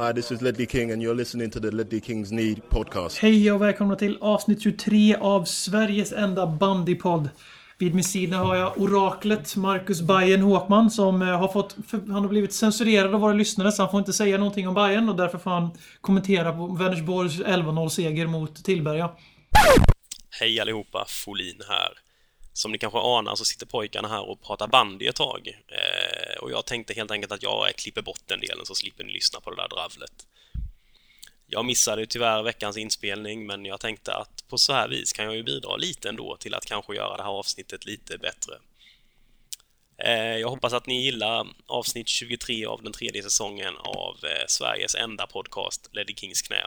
Hi, this is Ledley King and you're listening to the Ledley Kings Need podcast. Hej och välkomna till avsnitt 23 av Sveriges enda bandypodd. Vid min sida har jag oraklet Marcus Bajen Håkman som eh, har fått... Han har blivit censurerad av våra lyssnare så han får inte säga någonting om Bajen och därför får han kommentera på Vänersborgs 11-0 seger mot Tillberga. Hej allihopa, Folin här. Som ni kanske anar så sitter pojkarna här och pratar bandy ett tag. Eh, och jag tänkte helt enkelt att jag klipper bort den delen så slipper ni lyssna på det där dravlet. Jag missade tyvärr veckans inspelning men jag tänkte att på så här vis kan jag ju bidra lite ändå till att kanske göra det här avsnittet lite bättre. Eh, jag hoppas att ni gillar avsnitt 23 av den tredje säsongen av eh, Sveriges enda podcast Leddy Kings knä.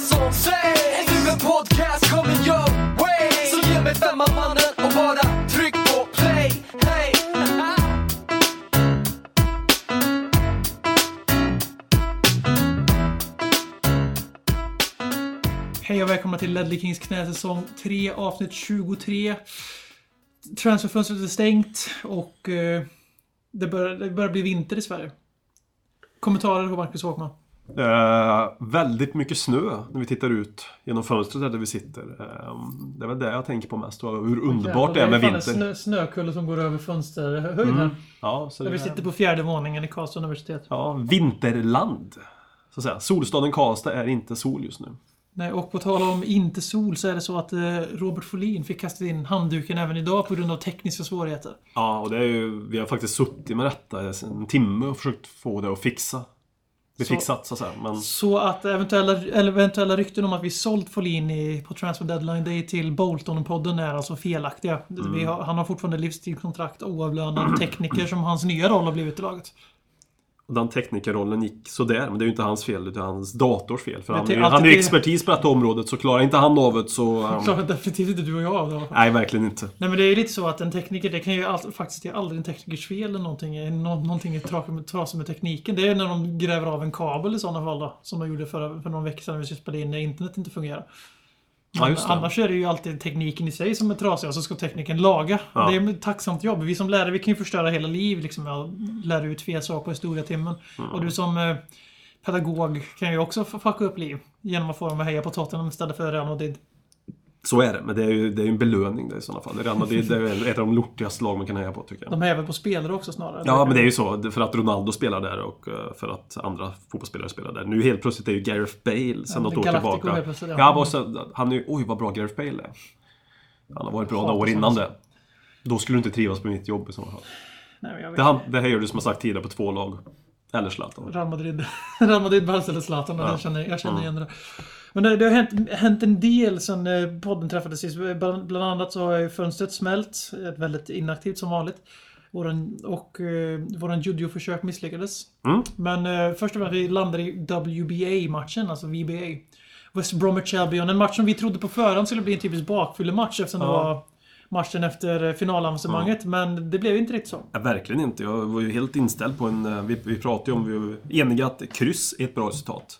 känner vad som sägs Är nu en podcast kommer your way Så ge mig femman mannen och bara tryck på play Hey Hej och välkomna till Ledley Kings knä säsong 3 avsnitt 23. Transferfönstret är stängt och eh, det, börjar, det börjar bli vinter i Sverige. Kommentarer på Marcus Håkman? Eh, väldigt mycket snö när vi tittar ut genom fönstret där vi sitter. Eh, det är väl det jag tänker på mest. Och hur underbart det är med vinter. snö, snökulle som går över fönsterhöjden. Mm. Ja, så Där vi sitter på fjärde våningen i Karlstad universitet. ja, vinterland. Så att säga. Solstaden Karlstad är inte sol just nu. Nej, och på tal om inte sol så är det så att eh, Robert Folin fick kasta in handduken även idag på grund av tekniska svårigheter. Ja, och det är ju, vi har faktiskt suttit med detta en timme och försökt få det att fixa. Det Så- fixat så att säga. Men Så att eventuella, eventuella rykten om att vi sålt Folin i, på Transfer Deadline Day till Bolton-podden är alltså felaktiga. Mm. Har, han har fortfarande livstidskontrakt, oavlönad tekniker som hans nya roll har blivit i laget. Den teknikerrollen gick sådär. Men det är ju inte hans fel, utan hans dators fel. För han, ju- han är ju expertis på detta området, så klarar inte han av det så... um, Klarar definitivt inte du och jag av det nej, verkligen inte. Nej men det är ju lite så att en tekniker, det kan ju all, faktiskt det är aldrig en teknikers fel eller någonting. Nå, någonting är trasigt med, tekniken. Det är när de gräver av en kabel i sådana fall då. Som de gjorde för, för någon vecka sedan när vi skulle spela in när internet inte fungerar. Ja. Annars är det ju alltid tekniken i sig som är trasig och så ska tekniken laga. Ja. Det är ett tacksamt jobb. Vi som lärare vi kan ju förstöra hela liv liksom, att lära ut fel saker på historietimmen. Mm. Och du som eh, pedagog kan ju också fucka upp liv. Genom att få dem att heja på Tottenham istället för Real Madrid. Så är det, men det är ju det är ju en belöning det i sådana fall. Real Madrid det är ett av de lortigaste lag man kan heja på tycker jag. De väl på spelare också snarare. Ja, men det är ju så. För att Ronaldo spelar där och eh, för att andra fotbollsspelare spelar där. Nu helt plötsligt är ju Gareth Bale sen något år tillbaka. plötsligt, ja. Ja, han är ju... Oj, vad bra Gareth Bale är. Han har varit bra några år innan sånt. det. Då skulle du inte trivas på mitt jobb i sådana fall. Nej, men jag vet. Det, han, det här gör du som jag sagt tidigare på två lag. Eller Zlatan. Real Madrid, Real Madrid Barca eller Zlatan. Ja. Jag känner, jag känner Mm. igen det. Men det, det har hänt, hänt en del sen eh, podden träffades sist. Bland, bland annat så har ju fönstret smält. Väldigt inaktivt som vanligt. Våran, och eh, våran judo-försök misslyckades. Mm. Men eh, först och främst, vi landade i WBA-matchen, alltså VBA. West Bromwich Albion. En match som vi trodde på förhand skulle bli en typisk bakfyllematch eftersom det Ja. var matchen efter eh, finalavancemanget. Men det blev inte riktigt så. Ja, verkligen inte. Jag var ju helt inställd på en... eh, Vi, vi pratade ju om, vi var eniga att kryss är ett bra resultat.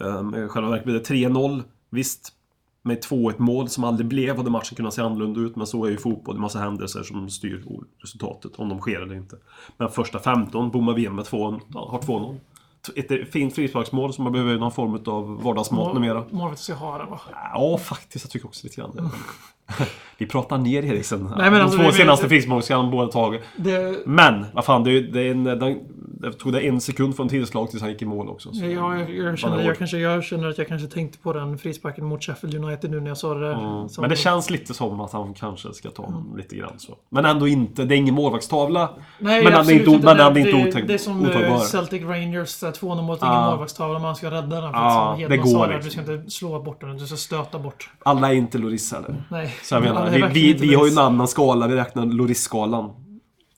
Um, I själva verket blev det 3-0. Visst, med 2-1 mål som aldrig blev hade matchen kunnat se annorlunda ut. Men så är ju fotboll. Det är massa händelser som styr resultatet, om de sker eller inte. Men första 15 bommar vi igen med 2 ja, har 2-0. Ett fint frisparksmål som man behöver någon form av vardagsmat numera. Målvakten ska ha den va? Ja, faktiskt. Jag tycker också lite grann det. Vi pratar ner Eriksen. Nej, men De alltså, två det- senaste han båda tagit. Det, Men, vad fan, det, är det, är en, den, det tog det en sekund från tillslag tills han gick i mål också. Så. Ja, jag, jag, känner, jag, kanske, jag känner att jag kanske tänkte på den frisparken mot Sheffield United nu när jag sa det där. Mm. Men det känns lite som att han kanske ska ta mm. lite grann så. Men ändå inte. Det är ingen målvaktstavla. Nej, men han är inte, men det, han är inte otänk, det är som eh, otagbar. Celtic Rangers, där 2-0 mot ingen Ja. målvaktstavla. Man ska rädda den. För att det går det, liksom. Du ska inte slå bort den, du ska stöta bort. Alla är inte Loris heller. Nej. Så jag menar, vi, vi, inte vi har ju en annan skala. Vi räknar Loris-skalan.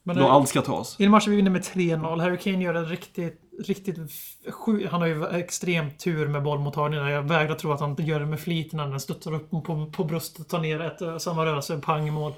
Men Då allt ska tas. I en match vi vinner med 3-0. Harry Kane gör en riktigt, riktigt sju, Han har ju extremt tur med bollmottagningen. Jag vägrar tro att han gör det med flit när den studsar upp på, på bröstet, tar ner ett eh, samma rörelse, pang mål.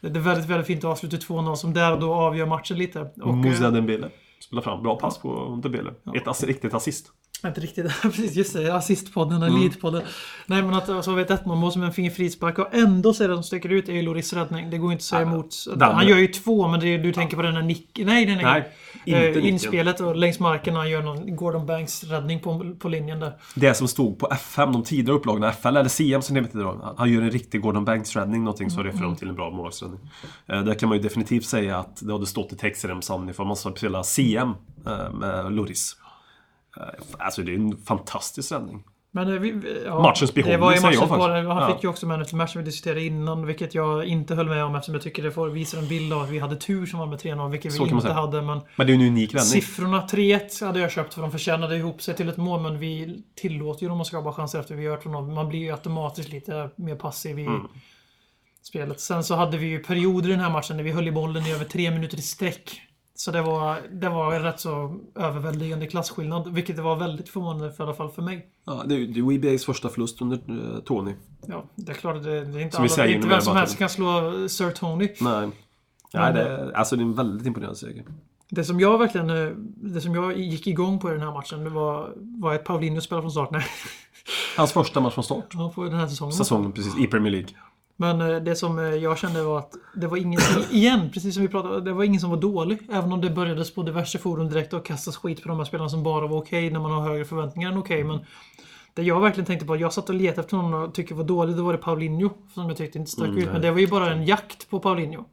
Det är väldigt, väldigt fint avslut till 2-0 som där och då avgör matchen lite. Och, Moussa eh, Dembele. Spelar fram. Bra pass på Dembele. Ett ass, riktigt assist. Inte riktigt, precis just det. Assistpodden, Mm. Elitpodden. Nej men att så vet ett mål som en fin frispark och ändå så är det som sticker ut är ju Loris räddning. Det går inte att säga emot. den- Han gör ju två men är, du tänker på den där nick... Nej, nej, nej. Nej, inte Eh, nicken. inspelet och längs marken när han gör någon Gordon Banks räddning på, på linjen där. Det som stod på FM, de tidigare upplagorna, FL eller CM som det heter idag. Han gör en riktig Gordon Banks-räddning, någonting som refererar till en bra målvaktsräddning. Eh, Där kan man ju definitivt säga att det hade stått i textremsan ifall man ska spela CM eh, med Loris. Eh, Alltså det är en fantastisk räddning. Men eh, vi, ja, Matchens behållning, Det var ju säger jag faktiskt. Han Ja. fick ju också man match som vi diskuterade innan, vilket jag inte höll med om eftersom jag tycker det får visa en bild av att vi hade tur som var med 3-0, vilket Så vi inte hade. Men Men det är en unik vändning. siffrorna 3-1 hade jag köpt för de förtjänade ihop sig till ett mål, men vi tillåter ju dem att skapa chanser efter vi gör 2-0. Man blir ju automatiskt lite mer passiv i Mm. spelet. Sen så hade vi ju perioder i den här matchen när vi höll i bollen i över tre minuter i sträck. Så det var, det var en rätt så överväldigande klasskillnad, vilket det var väldigt förvånande för i alla fall för mig. Ja, det är ju WBAs första förlust under eh, Tony. Ja, det är klart det, det är inte, Som alla, inte vem som helst kan slå Sir Tony. Nej. Nej, det, är- alltså det är en väldigt imponerande seger. Det som jag verkligen eh, Det som jag gick igång på i den här matchen, det var, var att Paulinho spelade från start. Nej, Hans första match från start. ja, på den här säsongen. Säsongen precis, i Premier League. Men eh, det som eh, jag kände var att det var ingen igen, precis som vi pratade det var ingen som var dålig. Även om det började på diverse forum direkt och kastas skit på de här spelarna som bara var okej när man har högre förväntningar än okej. Men det jag verkligen tänkte på, jag satt och letade efter någon och tycker var dålig, då var det Paulinho. Som jag tyckte inte stack Mm, ut. Men det var ju bara en jakt på Paulinho.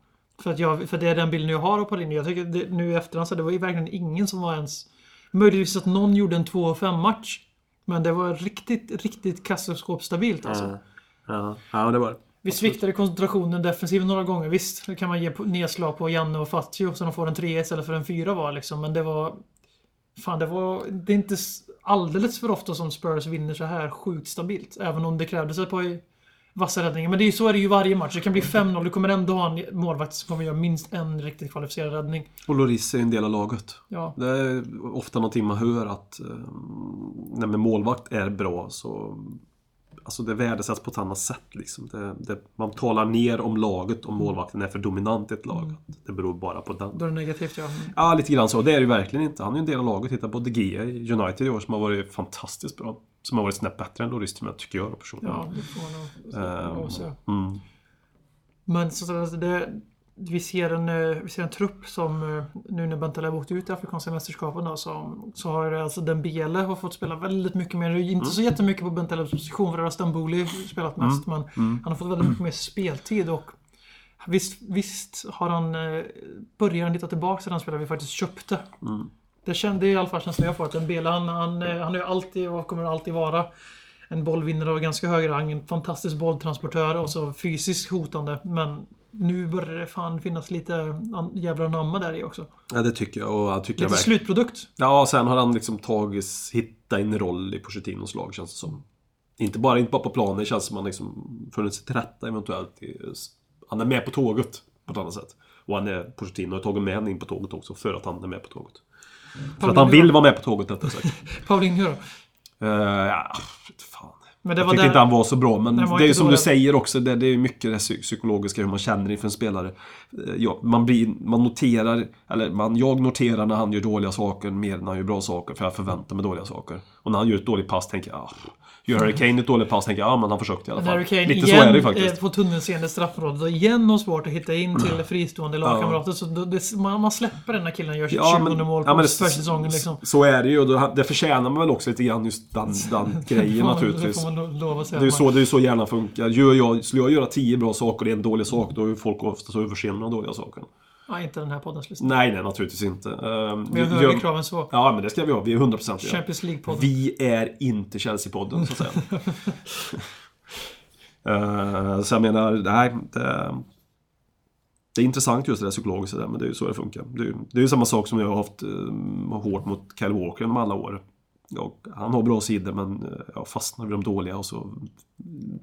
För, att jag, för det är den bilden jag har av Paulinho. Jag tycker det, nu i efterhand så det var ju verkligen ingen som var ens... Möjligtvis att någon gjorde en 2-5 match. Men det var riktigt, riktigt kassaskåpsstabilt alltså. Ja, ja det var det. Vi sviktade koncentrationen defensivt några gånger. Visst, det kan man ge nedslag på Janne och Fatio så de får en 3 istället för en 4 var liksom. Men det var... Fan, det var... Det är inte alldeles för ofta som Spurs vinner så här sjukt stabilt. Även om det krävdes ett par vassa räddningar. Men det är så är det ju varje match. Det kan bli 5-0. Du kommer ändå ha en målvakt som kommer göra minst en riktigt kvalificerad räddning. Och Loris är en del av laget. Ja. Det är ofta någonting man hör att eh, när målvakt är bra så Alltså det värdesätts på ett annat sätt liksom. Det, det, man talar ner om laget om målvakten är för dominant i ett lag. Det beror bara på den. Då är det negativt, ja. Ja, lite grann så. Det är det ju verkligen inte. Han är ju en del av laget. Titta på De Gea i United i år som har varit fantastiskt bra. Som har varit snäpp bättre än Loris till tycker jag personligen. Ja, det får man nog säga. mm. Men så, så alltså det, vi, ser en, eh, vi ser en trupp som eh, nu när Bentaleb åkte ut i Afrikanska mästerskapen då, så, så har det alltså Dembele har fått spela väldigt mycket mer. Inte så jättemycket på Bentalebs position för det har Stamboli spelat mest. Men han har fått väldigt mycket mer speltid och visst, visst har han eh, börjar han hitta tillbaka till den spelare vi faktiskt köpte. Det kände i alla fall känslan jag får att Dembele han, han, han är alltid och kommer alltid vara en bollvinnare av ganska hög rang, en fantastisk bolltransportör och så fysiskt hotande. Men nu börjar det fan finnas lite jävla anamma där i också. Ja, det tycker jag. Och jag tycker jag Lite verkligen. slutprodukt. Ja, sen har han liksom tagit, hittat en roll i Pochettinos lag känns det som. Inte bara, inte bara på planen, det känns som han liksom funnit sig till rätta eventuellt. Han är med på tåget på ett annat sätt. Och han är, Pochettino har tagit med honom in på tåget också för att han är med på tåget. För att han vill vara med på tåget rättare sagt. Paulinho då? Uh, ja. Men det Jag var tyckte där- inte han var så bra, men Den det är ju som du säger också, det, det är mycket det psy- psykologiska, hur man känner inför en spelare. Eh, Ja, man, blir, man noterar, eller man, jag noterar när han gör dåliga saker mer än när han gör bra saker, för jag förväntar mig dåliga saker. Och när han gör ett dåligt pass tänker jag, ah, gör Harry Kane ett dåligt pass tänker jag, ja men han försökte i alla fall. Harry Kane Lite så är det igen faktiskt. eh, på tunnelseende straffområdet och igen har svårt att hitta in till fristående lagkamrater. Så då, det, man, man släpper den när killen gör sitt 20 mål på ja, det- försäsongen liksom. Så är det ju, och då- det förtjänar man väl också lite grann just den, den grejen man- naturligtvis. Det är ju så, det är så hjärnan funkar. Gör jag, skulle jag göra tio bra saker och en dålig sak, då är folk ofta så överseende med de dåliga sakerna. Nej, inte den här poddens lista. Nej, nej, naturligtvis inte. Um, Vi har högre krav än så. Ja, men det ska vi ha. Vi är 100% det. Champions League-podden. Vi är inte Chelsea-podden, så att säga. uh, så jag menar, nej. Det, det är intressant just det där psykologiska där, men det är ju så det funkar. Det är, det är ju samma sak som jag har haft um, hårt mot Kyle Walker genom alla år. Och han har bra sidor, men eh, jag fastnar vid de dåliga och så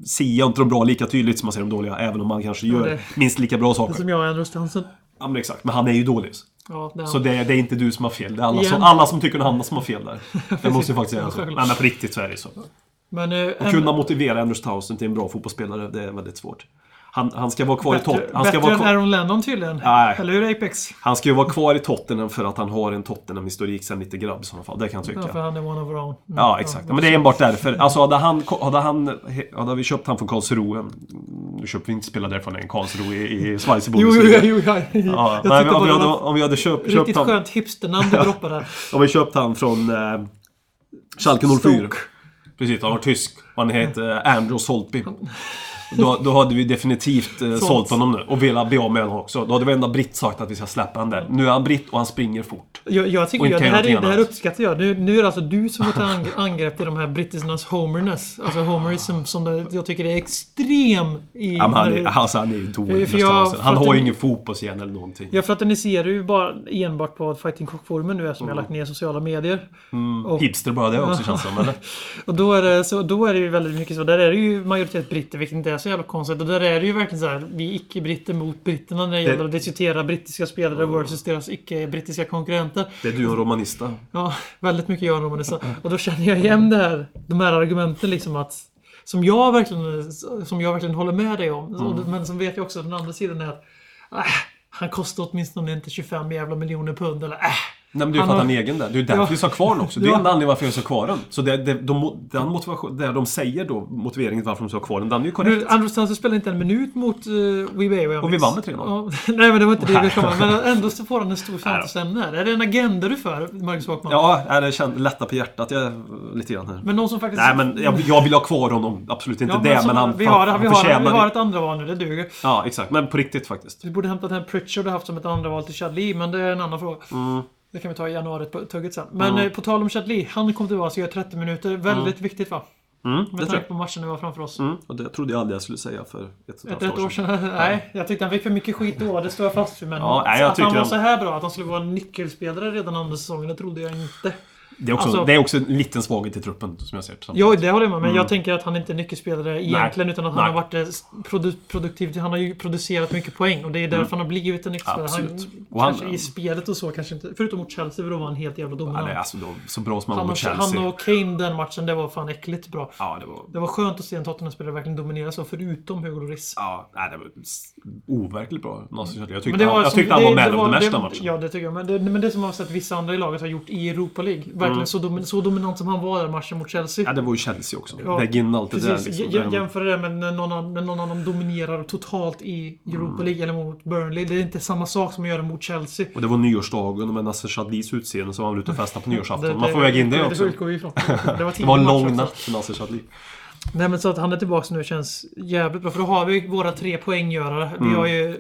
ser jag inte de bra lika tydligt som man ser de dåliga, även om man kanske gör det- minst lika bra Det saker. som jag och Andrew Stenson. Ja, men exakt. Men han är ju dålig. Ja, det är Så det, det är inte du som har fel. Det är alla, som, alla som tycker något annat som har fel där. Det måste ju faktiskt säga så. Nej, men på riktigt så är det så. Men, eh, Att kunna motivera Anders Townsend till en bra fotbollsspelare, det är väldigt svårt. Han, han ska vara kvar i bättre. Han ska, bättre vara än Aaron Lennon tydligen. Nej. Eller hur Apex? han ska ju vara kvar i Tottenham för att han har en Tottenham-historik sen lite grabb i sådana fall. Det kan jag tycka. Ja, för han är one of our own. Mm. Ja, exakt. Men det är enbart därför. Alltså hade han... Hade, han, hade vi köpt han från Karlsruhe... Nu köpte vi inte spelare därifrån än. Karlsruhe i, i Schweiz i Jo, jo, jo, jo. Ja, Jag nej, om, vi hade, om vi hade köpt, köpt Riktigt han, skönt hipsternamn du droppar där. om vi köpt han från eh, Schalke 04. Stoke. Precis, han var tysk. Han heter Andrew Soltby. Då, då hade vi definitivt eh, sålt honom nu. Och velat bli av med honom också. Då hade varenda britt sagt att vi ska släppa honom där. Nu är han britt och han springer fort. Jag, jag tycker ju, det, här, är- det här uppskattar jag. Nu, nu är det alltså du som går till ang- angrepp till de här britternas homerness. Alltså homerism som det, jag tycker är extrem i... Ja, men han, är, alltså, han är ju dålig. För jag-. Han har ju ingen fotbollshjärna eller någonting. Jag fraterniserar ju bara enbart på Fighting Cock-forumen nu eftersom jag har lagt ner sociala medier. Och, Hipster bara det också känns som, eller? och då, är det, så, då är det ju väldigt mycket så. Där är det ju majoritet britter, vilket inte är så jävla konstigt. Och där är det ju verkligen så här, vi icke-britter mot britterna när det gäller att diskutera brittiska spelare versus deras icke-brittiska konkurrenter. Det är du en romanista. Ja, väldigt mycket de det så. Och då känner jag igen det här, de här argumenten liksom att som jag verkligen, som jag verkligen håller med dig om. Och- Men som vet jag också den andra sidan är att äh, han kostar åtminstone inte 25 jävla miljoner pund eller äh. Nej men det är ju Han för att han är egen där. Det är ju därför Ja. vi ha kvar också. Det är Ja. enda anledningen varför jag ha kvar den. Så det, det, de, den motivation, det de säger då, motiveringen till varför de ha kvar den, den är ju korrekt. Andrew Stanser spelade inte en minut mot uh, Webay Och vi vann med 3-0. Ja, Nej men det var inte det ville komma Men ändå så får han en stor fantasyämne här. Är det en agenda du för, Marcus Håkman? Ja, är det känns lätta på hjärtat jag, lite grann här. Men någon som faktiskt... Nej men jag, jag vill ha kvar honom, absolut inte Ja, det. som- Men han, vi, har, han, vi, har, förtjänar vi har ett andra val nu, det duger. Ja, exakt. Men på riktigt faktiskt. Vi borde hämtat den Pritchard och haft som ett andra val till Chadli, men det är en annan fråga. Mm. Det kan vi ta i januari-tugget sen. Men eh, på tal om Chadli, han kom tillbaka och gör 30 minuter. Väldigt viktigt va? Mm, Med tanke på matchen vi har framför oss. Mm, och det trodde jag aldrig jag skulle säga för ett, Ett, ett år sedan. Nej, jag tyckte han fick för mycket skit då. Det står jag fast vid. Men Ja, nej, att han var så här bra, att han skulle vara en nyckelspelare redan andra säsongen, det trodde jag inte. Det är, också, Alltså- det är också en liten svaghet i truppen som jag ser det. Jo, det håller jag med Men jag tänker att han inte är nyckelspelare egentligen. Utan att han Mm. Nej. har varit eh, produ produktiv. Han har ju producerat mycket poäng. Och det är därför han har blivit en nyckelspelare. Han, Mm. Absolut. Och han- kanske i spelet och så kanske inte. Förutom mot Chelsea, för då var han helt jävla Ja, dominant. är alltså då, så bra som han han, var mot Chelsea. han och Kane den matchen, det var fan äckligt bra. Ja, det var... Det var skönt att se en Tottenham-spelare verkligen dominera så, förutom Hugo Lloris. Ja, nej, det var overkligt bra. Jag tyckte, Men det han, var jag som- tyckte han det- var man of the match den matchen. Ja, det tycker jag. Men det, men det som jag har sett vissa andra i laget har gjort i Europa League. Verkligen Mm. så, domin, så dominant som han var där matchen mot Chelsea. Ja, det var ju Chelsea också. Ja, in allt det där liksom. J- jämföra det med när någon, annan, när någon annan dominerar totalt i Europa Mm. League eller mot Burnley. Det är inte samma sak som att göra mot Chelsea. Och det var nyårsdagen och med Nasser Chadlis utseende så var han ute och festade på nyårsafton. Det- Man får väga in det också. utgår vi ifrån. Det var, Det var en lång natt för Nasser Chadli. Nej men så att han är tillbaka nu känns jävligt bra. För då har vi våra tre poänggörare. Mm. Vi har ju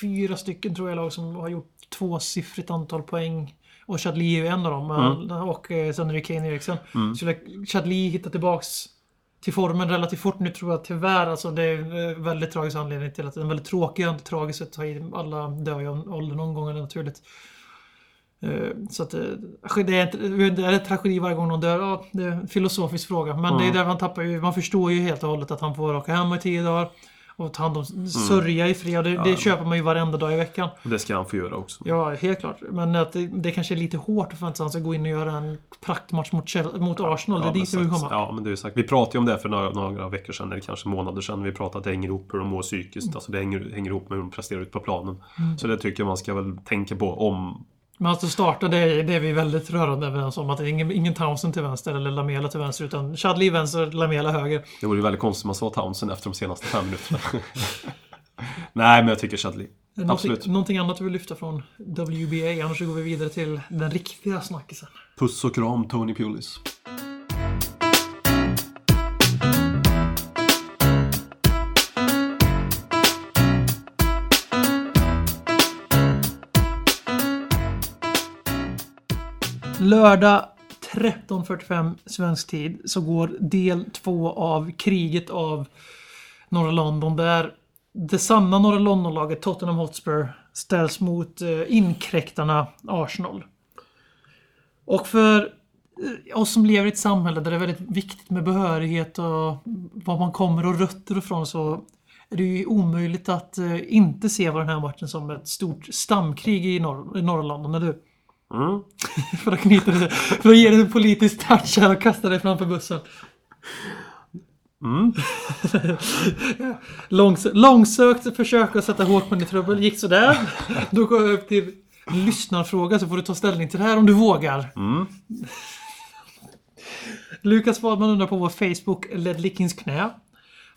fyra stycken tror jag lag som har gjort tvåsiffrigt antal poäng. Och Chadli är ju en av dem. Mm. Och eh, sen är det Kane Eriksen. Skulle Chadli hitta tillbaks till formen relativt fort nu tror jag tyvärr. Alltså det är en väldigt tragisk anledning till att en väldigt tråkig, inte tragisk att ta i. Alla dör av ålder någon gång, det naturligt. Eh, Så att eh, det är, inte- det är en tragedi varje gång någon dör. Ja, det är en filosofisk fråga. Men det är där han tappar ju. Man förstår ju helt och hållet att han får åka hem i tio dagar. Och ta hand om sörja i fred. Det, det köper man ju varenda dag i veckan. Det ska han få göra också. Ja, helt klart. Men att det, det kanske är lite hårt för att han ska gå in och göra en praktmatch mot, mot Arsenal. det är Ja, dit vi vill komma. Ja, men det är sagt. Vi pratade ju om det för några, några veckor sedan, eller kanske månader sedan. Vi pratade att det hänger ihop hur de mår psykiskt. Alltså det hänger, hänger ihop med hur de presterar ut på planen. Mm. Så det tycker jag man ska väl tänka på om... Men alltså starta, det, det är vi väldigt rörande överens om. Att det är ingen, ingen Townsend till vänster eller Lamela till vänster. Utan Chadli vänster, Lamela höger. Det vore ju väldigt konstigt om man sa Townsend efter de senaste fem minuterna. Nej, men jag tycker Chadli. Någonting, Absolut. någonting annat du vill lyfta från WBA? Annars går vi vidare till den riktiga snackisen. Puss och kram, Tony Pulis. Lördag 13.45 svensk tid så går del två av kriget av norra London där det sanna norra London-laget Tottenham Hotspur ställs mot eh, inkräktarna Arsenal. Och för eh, oss som lever i ett samhälle där det är väldigt viktigt med behörighet och var man kommer och rötter ifrån så är det ju omöjligt att eh, inte se vad den här matchen som ett stort stamkrig i, norr, i norra London, eller hur? Mm. för att knyta det, för att ge det en politisk touch här och kasta det framför bussen. Mm. Långs, långsökt försök att sätta Håkman i trubbel gick sådär. Då går jag upp till lyssnarfråga så får du ta ställning till det här om du vågar. Mm. Lukas Wadman undrar på vår Facebook Led Lickings knä.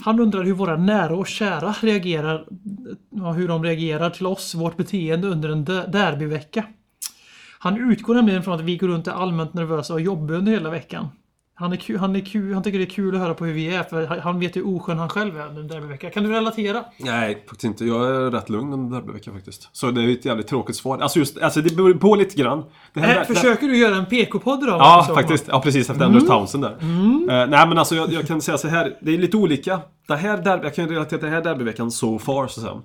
Han undrar hur våra nära och kära reagerar, hur de reagerar till oss, vårt beteende under en de- derbyvecka. Han utgår nämligen från att vi går runt är allmänt nervösa och jobbiga under hela veckan. Han, är kul, han, är kul, han tycker det är kul att höra på hur vi är, för han- vet hur oskön han själv är under en derbyvecka. Kan du relatera? Nej, faktiskt inte. Jag är rätt lugn under derbyveckan faktiskt. Så det är ett jävligt tråkigt svar. Alltså just, alltså det beror på lite grann. Här- Äh, försöker du göra en PK-podd idag? Ja, faktiskt. Ja, precis. Efter Anders Townsend där. Eh, nej, men alltså jag, jag kan säga så här. Det är lite olika. Det här derby, jag kan relatera till den här derbyveckan so far, så att säga.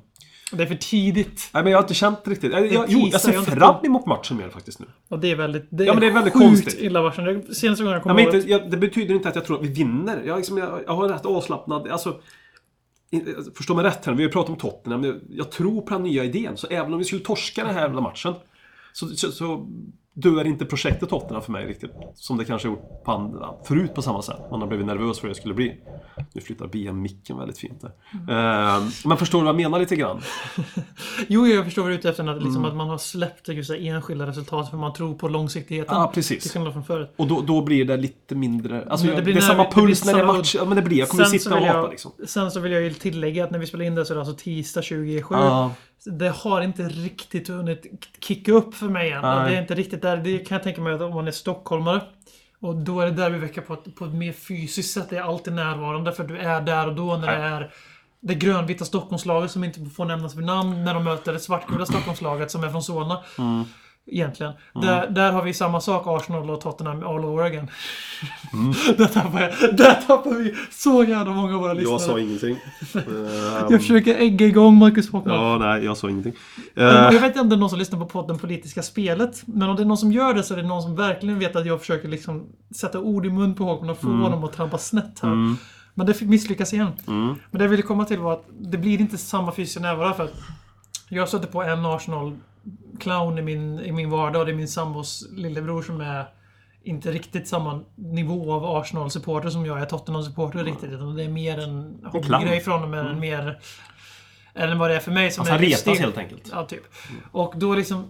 Det är för tidigt. Nej, men jag har inte känt riktigt. Jag, jag, jo, jag ser jag fram emot matchen mer faktiskt nu. Och det är väldigt... Det Ja, men det är väldigt konstigt. illavarslande. Senaste gången jag Ja, kom men ihåg... inte, jag, det betyder inte att jag tror att vi vinner. Jag, liksom, jag, jag har en rätt avslappnad... Alltså, förstå mig rätt här, vi har ju pratat om Tottenham. men Jag, jag tror på den nya idén. Så även om vi skulle torska den här jävla matchen så, så, så dör inte projektet Tottenham för mig riktigt. Som det kanske gjort på andra, förut på samma sätt. Man har blivit nervös för hur det skulle bli. Nu flyttar BM micken väldigt fint där. Eh, men förstår du vad jag menar lite grann? Jo, jag förstår vad du är ute efter. Att, Mm. liksom, att man har släppt just det, enskilda resultat för man tror på långsiktigheten. Ja, Till precis. skillnad från förut. Och då, då blir det lite mindre... Alltså, det det, blir blir när- samma det puls när det är match. Ja, men det blir. Jag kommer sitta och hata jag- liksom. Sen så vill jag ju tillägga att när vi spelar in det så är det alltså tisdag 27. Ja. Det har inte riktigt hunnit kicka upp för mig än. Nej. Det är inte riktigt där. Det kan jag tänka mig att om man är stockholmare. Och då är det derbyvecka på ett, på ett mer fysiskt sätt. Det är alltid närvarande för du är där och då när det är det grönvita Stockholmslaget som inte får nämnas vid namn när de möter det svartgula Stockholmslaget som är från Solna. Mm. Egentligen. Där, där har vi samma sak, Arsenal och Tottenham all over again. Mm. där, tappar jag, där tappar vi så jävla många av våra lyssnare. Jag sa ingenting. Jag försöker ägga igång Marcus Håkman. Ja, nej, jag sa ingenting. Eh, Jag vet inte om det är någon som lyssnar på podden Politiska spelet. Men om det är någon som gör det så är det någon som verkligen vet att jag försöker liksom sätta ord i mun på Håkman och få Mm. honom att trampa snett här. Men det misslyckas igen. Mm. Men det jag ville komma till var att det blir inte samma fysiska närvaro för att jag stötte på en Arsenal-clown i min, i min vardag och det är min sambos lillebror som är inte riktigt samma nivå av Arsenal-supporter som jag är Tottenham-supporter riktigt. Utan det är mer en hobbygrej från honom än mer än vad det är för mig som Alltså, är han retas helt enkelt. Ja, typ. Och då liksom...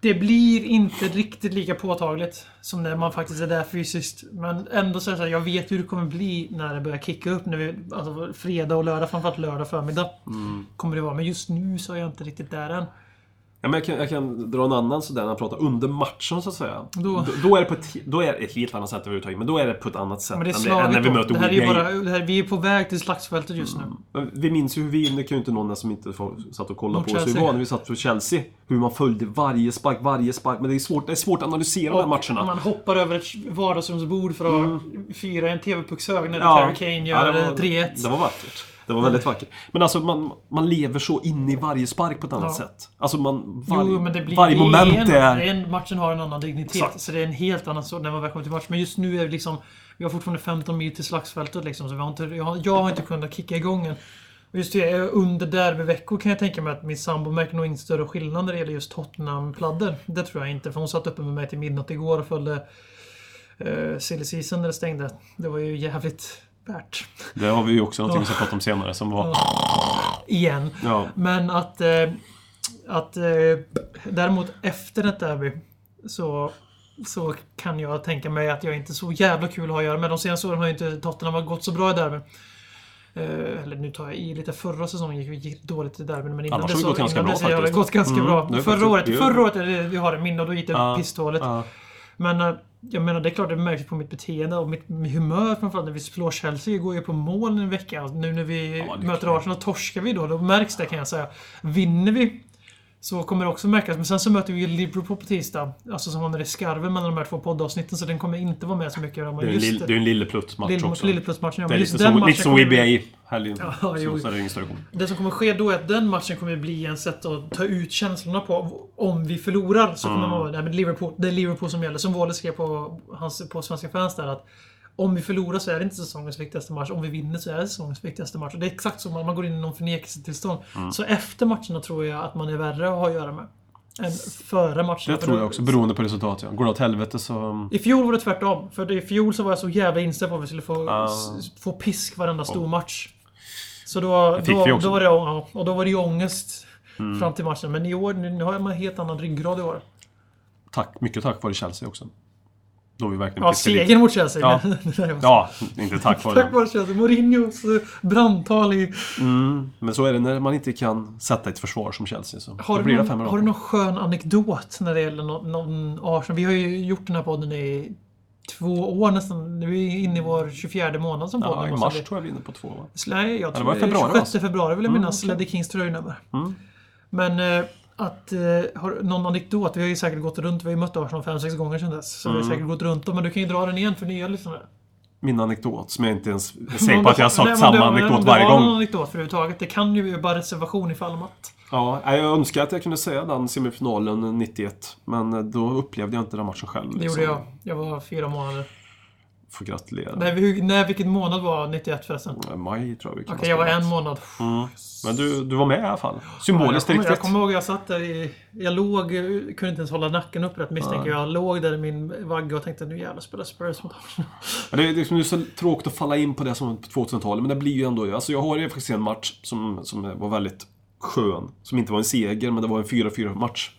Det blir inte riktigt lika påtagligt som när man faktiskt är där fysiskt. Men ändå så är det så här, jag vet hur det kommer bli när det börjar kicka upp. När vi, alltså fredag och lördag, framförallt lördag förmiddag. Mm. Kommer det vara. Men just nu så är jag inte riktigt där än. Ja, men jag, kan, jag kan dra en annan sådär när jag pratar under matchen så att säga. Då- Då, då är det på ett, då är ett helt annat sätt överhuvudtaget. Men då är det på ett annat sätt Men det är än, det- än när vi möter Det här är ju WBA. bara... Det här, vi är på väg till slagsfältet just nu. Men Vi minns ju hur vi, det kan ju inte någon som inte satt och kollade Mot på oss, hur var när vi satt för Chelsea. Hur man följde varje spark, varje spark. Men det är svårt, det är svårt att analysera de här Och matcherna. man hoppar över ett vardagsrumsbord för att fira en TV-puckshög när Ja. Harry Kane Ja, gör eh, 3-1. Det var vackert. Det var väldigt vackert. Men alltså man, man lever så in i varje spark på ett annat Ja. sätt. Alltså man, varje, Jo, men det blir varje moment en, är... en, Matchen har en annan dignitet. Exakt. Så det är en helt annan sort när man väl kommer till match. Men just nu är det liksom... Vi har fortfarande 15 mil till slagsfältet liksom. Så vi har inte, jag, har, jag har inte kunnat kicka igång än. Och just det, under derbyveckor kan jag tänka mig att min sambo märker nog inte större skillnad när det gäller just Tottenham-pladder. Det tror jag inte. För hon satt uppe med mig till midnatt igår och följde uh, silly season när det stängde. Det var ju jävligt värt. Det har vi ju också någonting vi ska prata om senare som var... Igen. Ja. Men att... Eh, att eh, däremot efter ett derby så, så kan jag tänka mig att jag inte så jävla kul att ha att göra med. De senaste åren har ju inte Tottenham gått så bra i derby. Eh, eller nu tar jag i lite. Förra säsongen gick vi gick dåligt i derbyn. Men innan Annars har det gått ganska bra har faktiskt. gått ganska Mm, bra. Förra året, förra året vi har det minne och då gick det Ja, pissdåligt. ja. Men eh, jag menar, det är klart det märks på mitt beteende och mitt humör framförallt när vi slår Chelsea. går ju på mål en vecka. Nu när vi Ja, möter. Arsenal torskar vi då. Då märks det kan jag säga. Vinner vi så kommer det också märkas. Men sen så möter vi ju Liverpool på tisdag. Alltså som hamnar i skarven mellan de här två poddavsnitten. Så den kommer inte vara med så mycket. Det är en, lill, det är en lilleplutt-match Lill- också. Lilleputsmatchen. Ja, Det är lite den som, lite som WBA. Helgen. Ja, så, jo. så är det ingen större skillnad. Det som kommer ske då är att den matchen kommer bli en sätt att ta ut känslorna på. Om vi förlorar så kommer Mm. man vara... Nej, men Liverpool, det är Liverpool som gäller. Som Wallace skrev på, hans, på Svenska fans där att Om vi förlorar så är det inte säsongens viktigaste match. Om vi vinner så är det säsongens viktigaste match. Och det är exakt så, man man går in i någon förnekelsetillstånd. Mm. Så efter matcherna tror jag att man är värre att ha att göra med. Än före matcherna. Det tror jag också, beroende på resultat. Ja. Går det åt helvete så... I fjol var det tvärtom. För i fjol så var jag så jävla inställd på att vi skulle få, s- få pisk varenda stor match. Så då, då, då var det, ja, och då var det ju ångest fram till matchen. Men i år, nu, har en helt annan ryggrad i år. Tack, mycket tack vare Chelsea också. Då vi verkligen Ja, segern mot Chelsea. Ja. det Ja, inte tack vare Tack det. vare Chelsea. Mourinhos eh, brandtal i... Mm, men så är det när man inte kan sätta ett försvar som Chelsea. Så Har du, det någon, har du någon skön anekdot när det gäller någon, någon Arsenal? Vi har ju gjort den här podden i två år nästan. Nu är vi inne i vår 24 månad som podden. Ja, i mars tror jag vi är inne på två va? Nej, jag det tror var i februari, 26 alltså. februari vill jag Mm, minnas. okej. Ledley Kings tröjnummer. Mm. Men eh, att... Eh, har någon anekdot? Vi har ju säkert gått runt. Vi har ju mött Arsenal fem sex gånger sedan dess. Så vi Mm. har säkert gått runt dem. Men du kan ju dra den igen för nya lyssnare. Min anekdot, som jag inte ens är säker på att jag har nej, sagt men samma du- anekdot du varje har någon gång. anekdot överhuvudtaget. Det kan ju bara reservation ifall att... Ja, jag önskar att jag kunde säga den semifinalen 91. Men då upplevde jag inte den matchen själv. Det liksom. gjorde jag. Jag var fyra månader. Får gratulera. Nej, hur, nej, vilken månad var 91 förresten? Okej, Maj tror jag vi kan ha jag var en månad. Mm. Men du, du var med i alla fall. Ja, jag, Symboliskt kommer, jag kommer ihåg jag satt där i... Jag låg... Kunde inte ens hålla nacken upprätt misstänker jag. Jag låg där i min vagga och tänkte nu jävlar spelar Spurs mot Arsenal. Ja, Det är liksom så tråkigt att falla in på det som på 2000-talet, men det blir ju ändå... Alltså jag har ju faktiskt en match som, som var väldigt skön. Som inte var en seger, men det var en 4-4 match.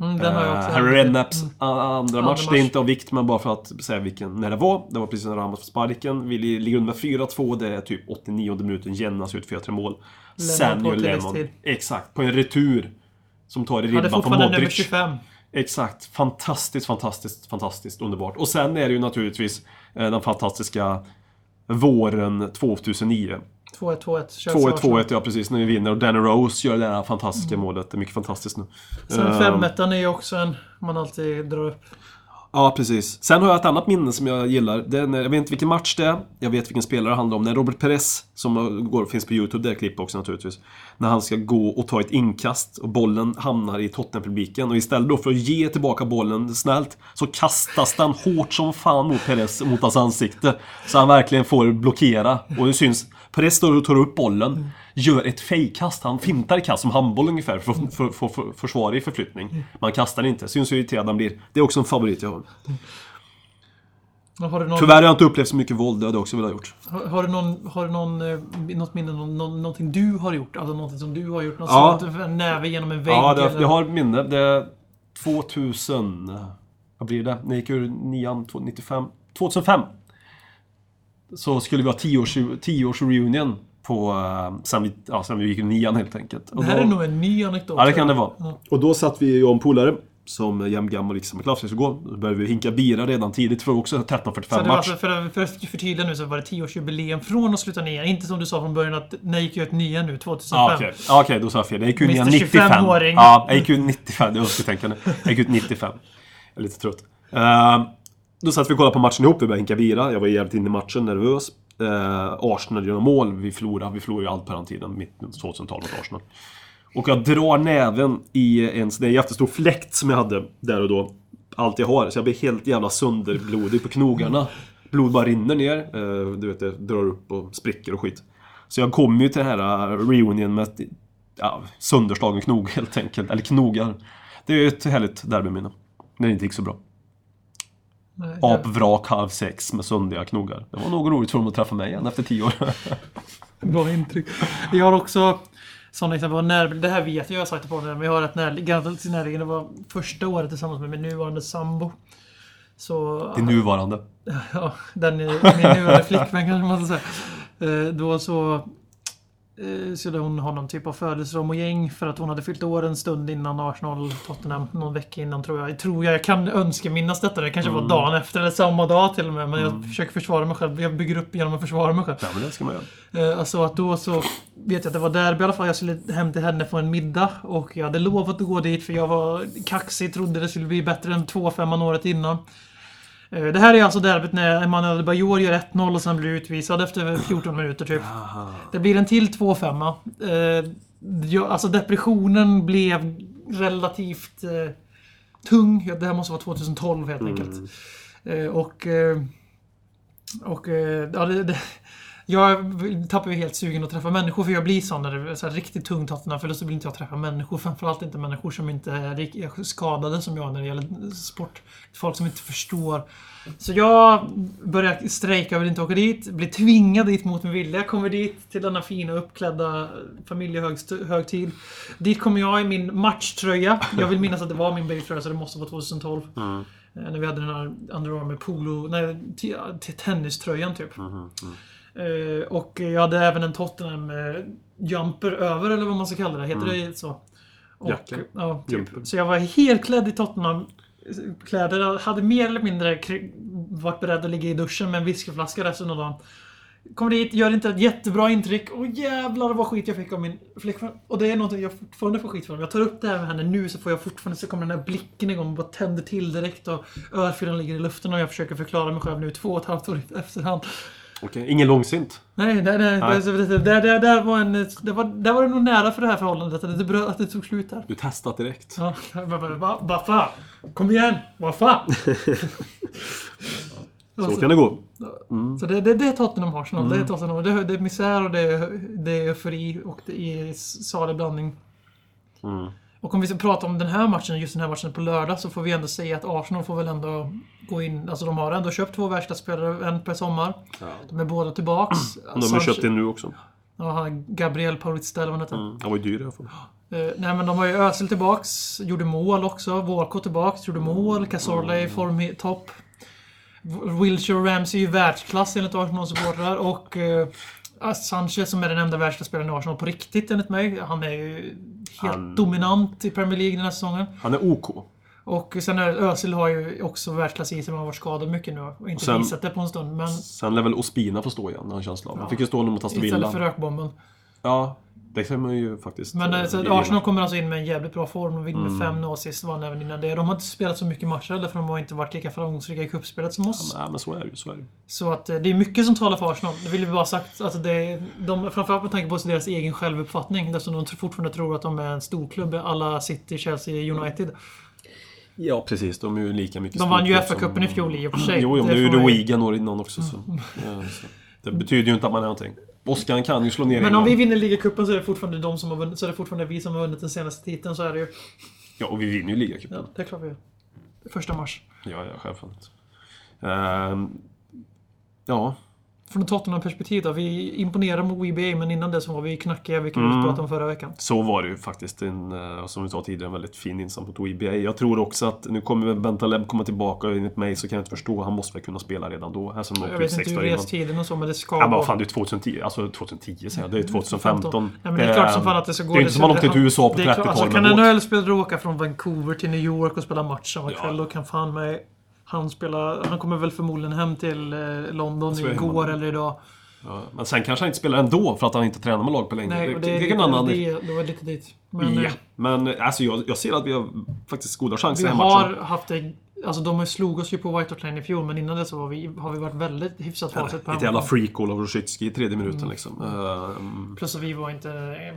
Mm, den har jag Uh, också. Harry Redknapps Mm. andra match. match. Det är inte av vikt, men bara för att säga vilken, när det var. Det var precis när Ramos på sparken. Vi li- ligger under med 4-2. Det är typ 89 minuten. Jennas ut 4-3 mål. på Samuel Lennon. Exakt. På en retur. Som tar i ribban på fortfarande nummer Modric. 25. Exakt. Fantastiskt, fantastiskt, fantastiskt underbart. Och sen är det ju naturligtvis eh, den fantastiska våren 2009. 2-1, 2-1. Chelsea 2-1, Arsenal. 2-1, ja precis, när vi vinner. Och Danny Rose gör det här fantastiska målet. Det är mycket fantastiskt nu. Sen Ehm, 5 är ju också en man alltid drar upp. Ja, precis. Sen har jag ett annat minne som jag gillar. Det är när, jag vet inte vilken match det är. Jag vet vilken spelare det handlar om. När Robert Perez, som går, finns på YouTube, det klippet klipp också naturligtvis. När han ska gå och ta ett inkast och bollen hamnar i Tottenham-publiken. Och istället då för att ge tillbaka bollen snällt så kastas den hårt som fan mot Perez, mot hans ansikte. Så han verkligen får blockera. Och det syns, Perez står och tar upp bollen, gör ett fejkkast. Han fintar kast som handboll ungefär för att få försvar försvara i förflyttning. Man kastar inte. Syns hur irriterad han blir. Det är också en favorit jag har. Har du någon, Tyvärr har jag inte upplevt så mycket våld, det hade jag också velat ha gjort. har, har du någon, har du någon, eh, något minne, någon, någon, någonting du har gjort? Alltså någonting som du har gjort? Något Ja. sånt, en näve genom en vägg? Ja, det, eller- jag har ett minne. Det är 2000... Vad blir det? När jag gick ur nian, 95. 2005. Så skulle vi ha 10-års 10-års reunion på... eh, Sen vi, ja, sen vi gick ur nian helt enkelt. Och Det här då- är nog en ny anekdot. Ja, det kan det vara. jag. Och då satt vi, jag och en polare, som jämngammal liksom, klass igår. Då började vi hinka bira redan tidigt för också Så 13.45 det var match. alltså, för, för att förtydliga nu så var det 10-årsjubileum från att sluta nian. Inte som du sa från början att när gick ut nian nu? 2005? Ja, okej. Ja, okej, då sa jag fel. Jag gick ut Mr. nian 95. 25-åring. Ja, jag gick ut 95. Det är önsketänkande. Jag gick ut 95. Jag är lite trött. Ehm, då satt vi och kollade på matchen ihop. Vi började hinka bira. Jag var jävligt inne i matchen, nervös. Uh, Arsenal gör mål. Vi förlorar. Vi förlorar ju allt på den tiden. Mitt 2000-tal mot Arsenal. Och jag drar näven i en sån där jättestor fläkt som jag hade där och då. Allt jag har. Så jag blir helt jävla sönderblodig på knogarna. Blod bara rinner ner. Eh, du vet, det drar upp och spricker och skit. Så jag kom ju till den här eh, reunion med ett ja, sönderslagen knog helt enkelt. Eller knogar. Det är ju ett härligt derbyminne. När det inte gick så bra. Nej, Apvrak halv sex med söndiga knogar. Det var nog roligt för dem att träffa mig igen efter tio år. Bra intryck. Jag har också sådana exempel. När, det här vet jag, jag har sagt det på men jag har ett närliggande närliggande. Det var första året tillsammans med min nuvarande sambo. Så... Det nuvarande. Ja, den min nuvarande flickvän kanske man ska säga. Eh, Då så skulle hon ha någon typ av födelsedag för att hon hade fyllt år en stund innan Arsenal Tottenham. Någon vecka innan tror jag. Tror jag. Jag kan önska minnas detta. Det kanske var dagen efter eller samma dag till och med. Men jag försöker försvara mig själv. Jag bygger upp genom att försvara mig själv. Ja, men det ska man göra. Eh, Alltså att då så vet jag att det var derby i alla fall. Jag skulle hem till henne på en middag. Och jag hade lovat att gå dit för jag var kaxig. Trodde det skulle bli bättre än 2-5 året innan. Eh, Det här är alltså derbyt när Emanuel Bajor gör 1-0 och sen blir utvisad efter 14 minuter typ. Det blir en till 2-5. Eh, Alltså depressionen blev relativt eh, tung. Det här måste vara 2012 helt enkelt. Eh, och... Och ja, det, det, jag tappar ju helt sugen att träffa människor för jag blir sån när det är så här riktigt tung Tottenham-förlust så vill inte jag träffa människor. Framförallt inte människor som inte är skadade som jag när det gäller sport. Folk som inte förstår. Så jag börjar strejka och vill inte åka dit. Blir tvingad dit mot min vilja. Kommer dit till denna fina uppklädda familjehögtid. Dit kommer jag i min matchtröja. Jag vill minnas att det var min babytröja så det måste vara 2012. Eh, När vi hade den här Under Armour polo... Nej, tenniströjan typ. Eh, och jag hade även en Tottenham eh, jumper över, eller vad man ska kalla det. Heter det så? Och, Jacka. Ja, typ. Så jag var helt klädd i Tottenham kläder. Jag hade mer eller mindre varit beredd att ligga i duschen med en whiskyflaska resten av dagen. Kommer dit, gör inte ett jättebra intryck. Och jävlar vad skit jag fick av min flickvän. Och det är någonting jag fortfarande får skit för. Om jag tar upp det här med henne nu så får jag fortfarande, så kommer den här blicken igång och bara tänder till direkt. Och örfilen ligger i luften och jag försöker förklara mig själv nu två och ett halvt år efterhand. Okej, ingen långsint. Nej, nej, nej. Nej. Det, det, det, var en, det var, där var det nog nära för det här förhållandet. Att det, bröt- att det tog slut där. Du testat direkt. Ja, vad va, va, va fan? Kom igen! Vad fan? Så kan det gå. Så det, det, det är Tottenham Arsenal. Det är Tottenham. Det, det är misär och det är, det är eufori och det är salig blandning. Och om vi ska prata om den här matchen, just den här matchen på lördag, så får vi ändå säga att Arsenal får väl ändå gå in... Alltså de har ändå köpt två världsklasspelare, en per sommar. De är båda tillbaks. De har köpt in nu också. Ja, Gabriel Paulista eller vad han heter. Mm. Han var ju dyr i alla fall. Eh, nej men de har ju Özil tillbaks, gjorde mål också. Walcott tillbaks, gjorde mål. Cazorla i form i topp. Wilshire Ramsey är ju världsklass enligt Arsenal-supportrar. Och eh, Sanchez som är den enda världsklasspelaren i Arsenal på riktigt enligt mig. Han är ju helt Han- dominant i Premier League den här säsongen. Han är OK. Och sen Özil har ju också världsklass i sig, men har varit skadad mycket nu och inte sen- visat det på en stund. Men Sen lär väl Ospina få stå igen, har jag en känsla av. Han fick ju stå mot Aston istället för Villa. rökbomben. Ja, det kan man ju faktiskt... Men eh, eh, så ge- Arsenal kommer alltså in med en jävligt bra form. De vinner Mm. med 5-0 sist, vann även innan det. De har inte spelat så mycket matcher heller, för de har inte varit lika framgångsrika i cupspelet som oss. Nej, men så är det ju. Så är det. Så att eh, det är mycket som talar för Arsenal. Det vill vi bara ha sagt. Alltså det, de, framförallt med tanke på deras egen självuppfattning. Eftersom de fortfarande tror att de är en storklubb. Alla City, Chelsea, United. Ja, precis. De är ju lika mycket De vann ju FA-cupen som- i fjol i och för sig. Jo, jo, men Det det är ju året innan också. Så. Ja, så. Det betyder ju inte att man är någonting. Oskar kan ju slå ner Men om vi vinner ligacupen så är det fortfarande de som har vunnit. Så är det fortfarande vi som har vunnit den senaste titeln. Så är det ju. Ja, och vi vinner ju ligacupen. Ja, det är klart vi gör. Första mars. Ja, ja, självfallet. Ehm, ja, Från Tottenham-perspektiv då. Vi imponerar mot WBA, men innan det så var vi knackiga, vilket Mm. vi pratade om förra veckan. så var det ju faktiskt en, eh, som vi sa tidigare, en väldigt fin insats mot WBA. Jag tror också att nu kommer Bentaleb komma tillbaka och enligt mig så kan jag inte förstå. Han måste väl kunna spela redan då. Här som Jag vet inte hur restiden och så, men det ska Ja, men fan, det är 2010. Alltså 2010 säger jag. Det är 2015. Ja, men det är klart som fan att det ska gå. Det är inte som man åkte till USA på Det är klart- 30-talet Alltså, kan en. NHL-spelare åka från Vancouver till New York och spela match samma Ja. kväll, då kan fan mig... Han, spelar, han kommer väl förmodligen hem till eh, London Så är det. igår eller idag. Ja, men sen kanske han inte spelar ändå för att han inte tränar med lag på länge. Nej, det, det, det, kan annan... det, det var lite dit. Men ja, eh, men alltså jag, jag ser att vi har faktiskt goda chanser vi i den här matchen. har haft det... Alltså de slog oss ju på White Hart Lane i fjol, men innan det så var vi, har vi varit väldigt hyfsat facit på Ett jävla freak-goal av Rosicki i tredje minuten liksom. Ehm, Plus att vi var inte...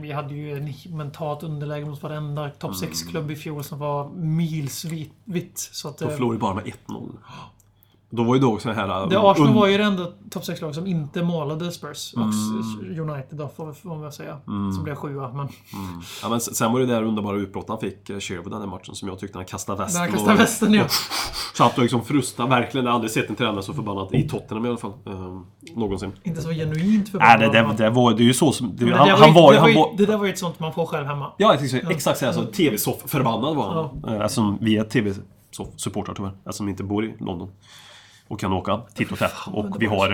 Vi hade ju en mentalt underläge mot varenda topp Mm. 6-klubb i fjol som var mils vitt. vitt så att, eh, förlorade vi bara med 1-0. Då var ju då också den här... Det Arsenal var ju det enda topp 6-lag som inte målade Spurs. Och Mm. United då, får, får man väl säga. Som blev sjua. Men Ja, men sen var det där underbara utbrottet han fick, eh, Sherwood, den här matchen, som jag tyckte han kastade västen. där kastade västen ja. Satt och liksom frustade. Verkligen, jag har aldrig sett en tränare så förbannad. I Tottenham i alla fall. Ehm, någonsin. Inte så genuint Nej, förbannad. det, det, det, var, det är ju så som... Det, han, det, han var, ju, ju... det, Han ju, var, det där var ju ett sånt man får själv hemma. Ja, jag tänkte, exakt så. Alltså, TV-soff-förbannad var han. Ja. Eftersom vi är TV-supportrar tyvärr. Eftersom vi inte bor i London. Och kan åka titt och tätt. Och vi har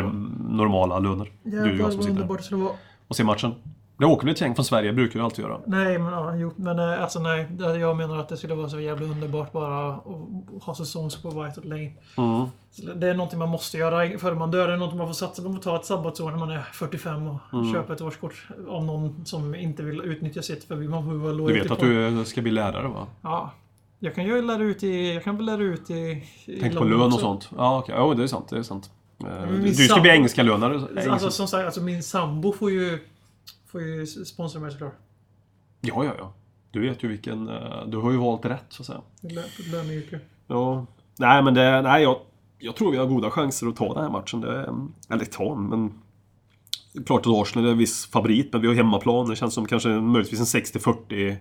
normala löner. Du och jag som sitter underbart skulle vara. Och ser matchen. Det åker väl ett gäng från Sverige, brukar vi alltid göra. Nej, men ja, jo, men eh, alltså nej. Jag menar att det skulle vara så jävla underbart bara att ha säsongs på White Hart Lane. Mm. Det är någonting man måste göra före man dör. Det är någonting man får satsa på. Man får ta ett sabbatsår när man är 45 och Mm. köpa ett årskort av någon som inte vill utnyttja sitt. För man får vara Du vet att du ska bli lärare va? Ja. Jag kan ju lära ut i... Jag kan väl lära ut i... i Tänk på lön och också. sånt. Ja, okej. Jo, det är sant. Det är sant. Eh, min Du ska bli engelska lönare. Alltså som sagt, alltså min sambo får ju... Får ju sponsra mig såklart. Ja, ja, ja. Du vet ju vilken... eh, Du har ju valt rätt, så att säga. Lö- Löneyrke. Ja. Nej, men det... Nej, jag... jag tror vi har goda chanser att ta den här matchen. Det, är- eller ta, men... Klart att Arsenal är en viss favorit, men vi har hemmaplan. Det känns som kanske möjligtvis en 60-40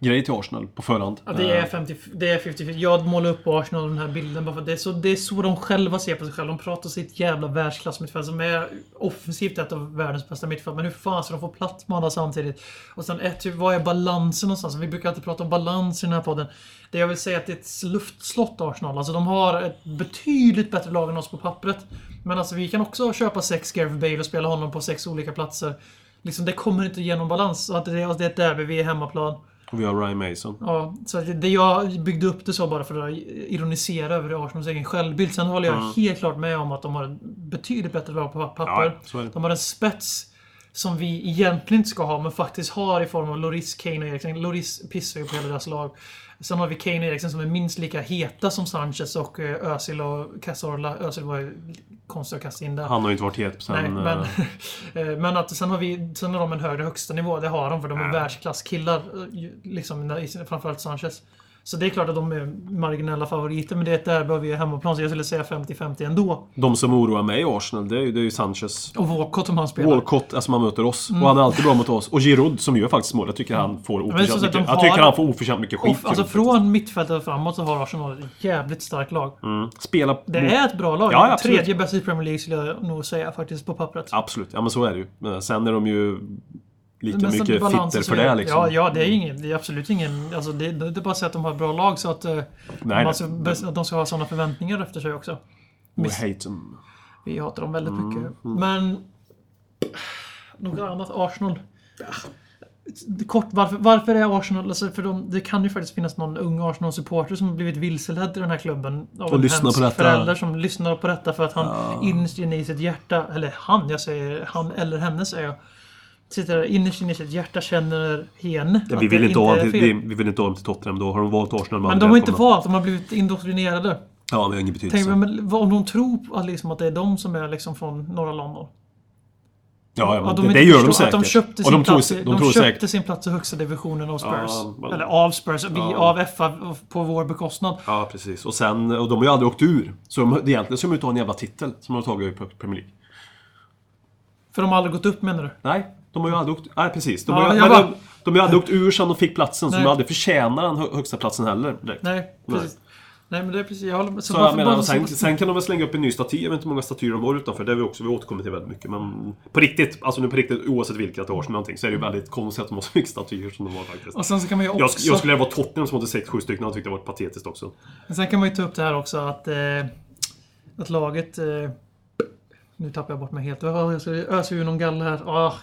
grej till Arsenal på förhand. Ja, det är Eh, 50, det är 50 Jag målar upp Arsenal den här bilden bara för att det är, så, det är så de själva ser på sig själva. De pratar sitt jävla världsklassmittfält som är offensivt ett av världens bästa mittfält. Men hur fan ska de få plats med alla samtidigt? Och sen ett, vad är balansen någonstans? Vi brukar alltid prata om balans i den här podden. Det jag vill säga är att det är ett luftslott Arsenal. Alltså de har ett betydligt bättre lag än oss på pappret. Men alltså vi kan också köpa sex Gareth Bale och spela honom på sex olika platser. Liksom, det kommer inte ge någon balans. Att det, är- det är ett derby, vi är hemmaplan. Och vi har Ryan Mason. Ja, så det jag byggde upp det så bara för att ironisera över Arsenals egen självbild. Sen håller jag helt klart med om att de har ett betydligt bättre lag på papper. Ja, de har en spets som vi egentligen inte ska ha, men faktiskt har i form av Loris, Kane och Eriksen. Loris pissar ju på hela deras lag. Sen har vi Kane och Eriksen som är minst lika heta som Sanchez och eh, Özil och Cazorla. Özil var ju konstigt att kasta in där. Han har ju inte varit het sen... Nej, men, eh, eh, men att sen har, vi, sen har de en högre högsta nivå. Det har de för de är världsklasskillar. eh, Liksom, framförallt Sanchez. Så det är klart att de är marginella favoriter, men det är ett derby och vi är hemmaplan. Så jag skulle säga 50-50 ändå. De som oroar mig i Arsenal, det är ju, det är ju Sanchez. Och Walcott om han spelar. Walcott, alltså man möter oss. Och han är alltid bra mot oss. Och Giroud som gör faktiskt mål. Jag tycker han får men så oförtjänt mycket. de Jag har- tycker han får oförtjänt mycket skit. Alltså från mittfältet och framåt så har Arsenal ett jävligt starkt lag. mm. Spela... Det är ett bra lag. Ja. Tredje bästa i Premier League skulle jag nog säga faktiskt på pappret. Absolut, ja men så är det ju. Men sen är de ju lika Men mycket fitter så för det liksom. Ja, ja, det är ingen... Det är absolut ingen... Alltså det, det är bara så att de har bra lag så att... eh, nej. man bäst- att de ska ha sådana förväntningar efter sig också. We Miss- hate them. Vi hatar dem väldigt Mm, mycket. Men... Något annat? Arsenal? Kort, varför, varför är Arsenal... Alltså för de, det kan ju faktiskt finnas någon ung Arsenal-supporter som har blivit vilseledd i den här klubben. Av Och en lyssnar på detta. förälder som lyssnar på detta för att han innerst inne i sitt hjärta... Eller han, jag säger han eller henne säger jag. Sitter innerst inne i sitt hjärta känner henne. Ja, vi, vill inte ha fel. vi, vi vill inte ha dem till Tottenham. Då har de valt Arsenal. Men de har inte valt, de har blivit indoktrinerade. Ja, det har ingen betydelse. Tänk men, om de tror att, liksom, att det är de som är liksom från norra London. Ja, ja de det, gör de säkert. Att de köpte sin, de tror, plats, i- de tror köpte sin plats i högsta divisionen av Spurs. Ja, men- Eller av Spurs, vi Ja. av FA på vår bekostnad. Ja, precis. Och sen, och de har ju aldrig åkt ur. Så de, egentligen ska de inte ha en jävla titel som de har tagit i Premier League. För de har aldrig gått upp menar du? Nej, de har ju aldrig åkt... Nej, precis. De Ja, har, ju- men bara- de, de har ju aldrig åkt ur sen de fick platsen, så Nej. de har aldrig förtjänat den hö- högsta platsen heller. Direkt. Nej, precis. Nej, men det är precis. Jag håller med. Så varför jag menar, sen, sen kan de väl slänga upp en ny staty. Jag vet inte hur många statyer de har utanför. Det har vi också vi återkommit till väldigt mycket. Men på riktigt, alltså nu på riktigt, oavsett vilket år som någonting, så är det ju väldigt konstigt att de har så mycket statyer som de har faktiskt. Och sen så kan man ju också... Jag, jag skulle vara Tottenham som hade 6-7 stycken och tyckte det var patetiskt också. Sen kan man ju ta upp det här också att... Eh, att laget... Eh, nu tappar jag bort mig helt. Oh, jag ösa ur någon galla här. Ah,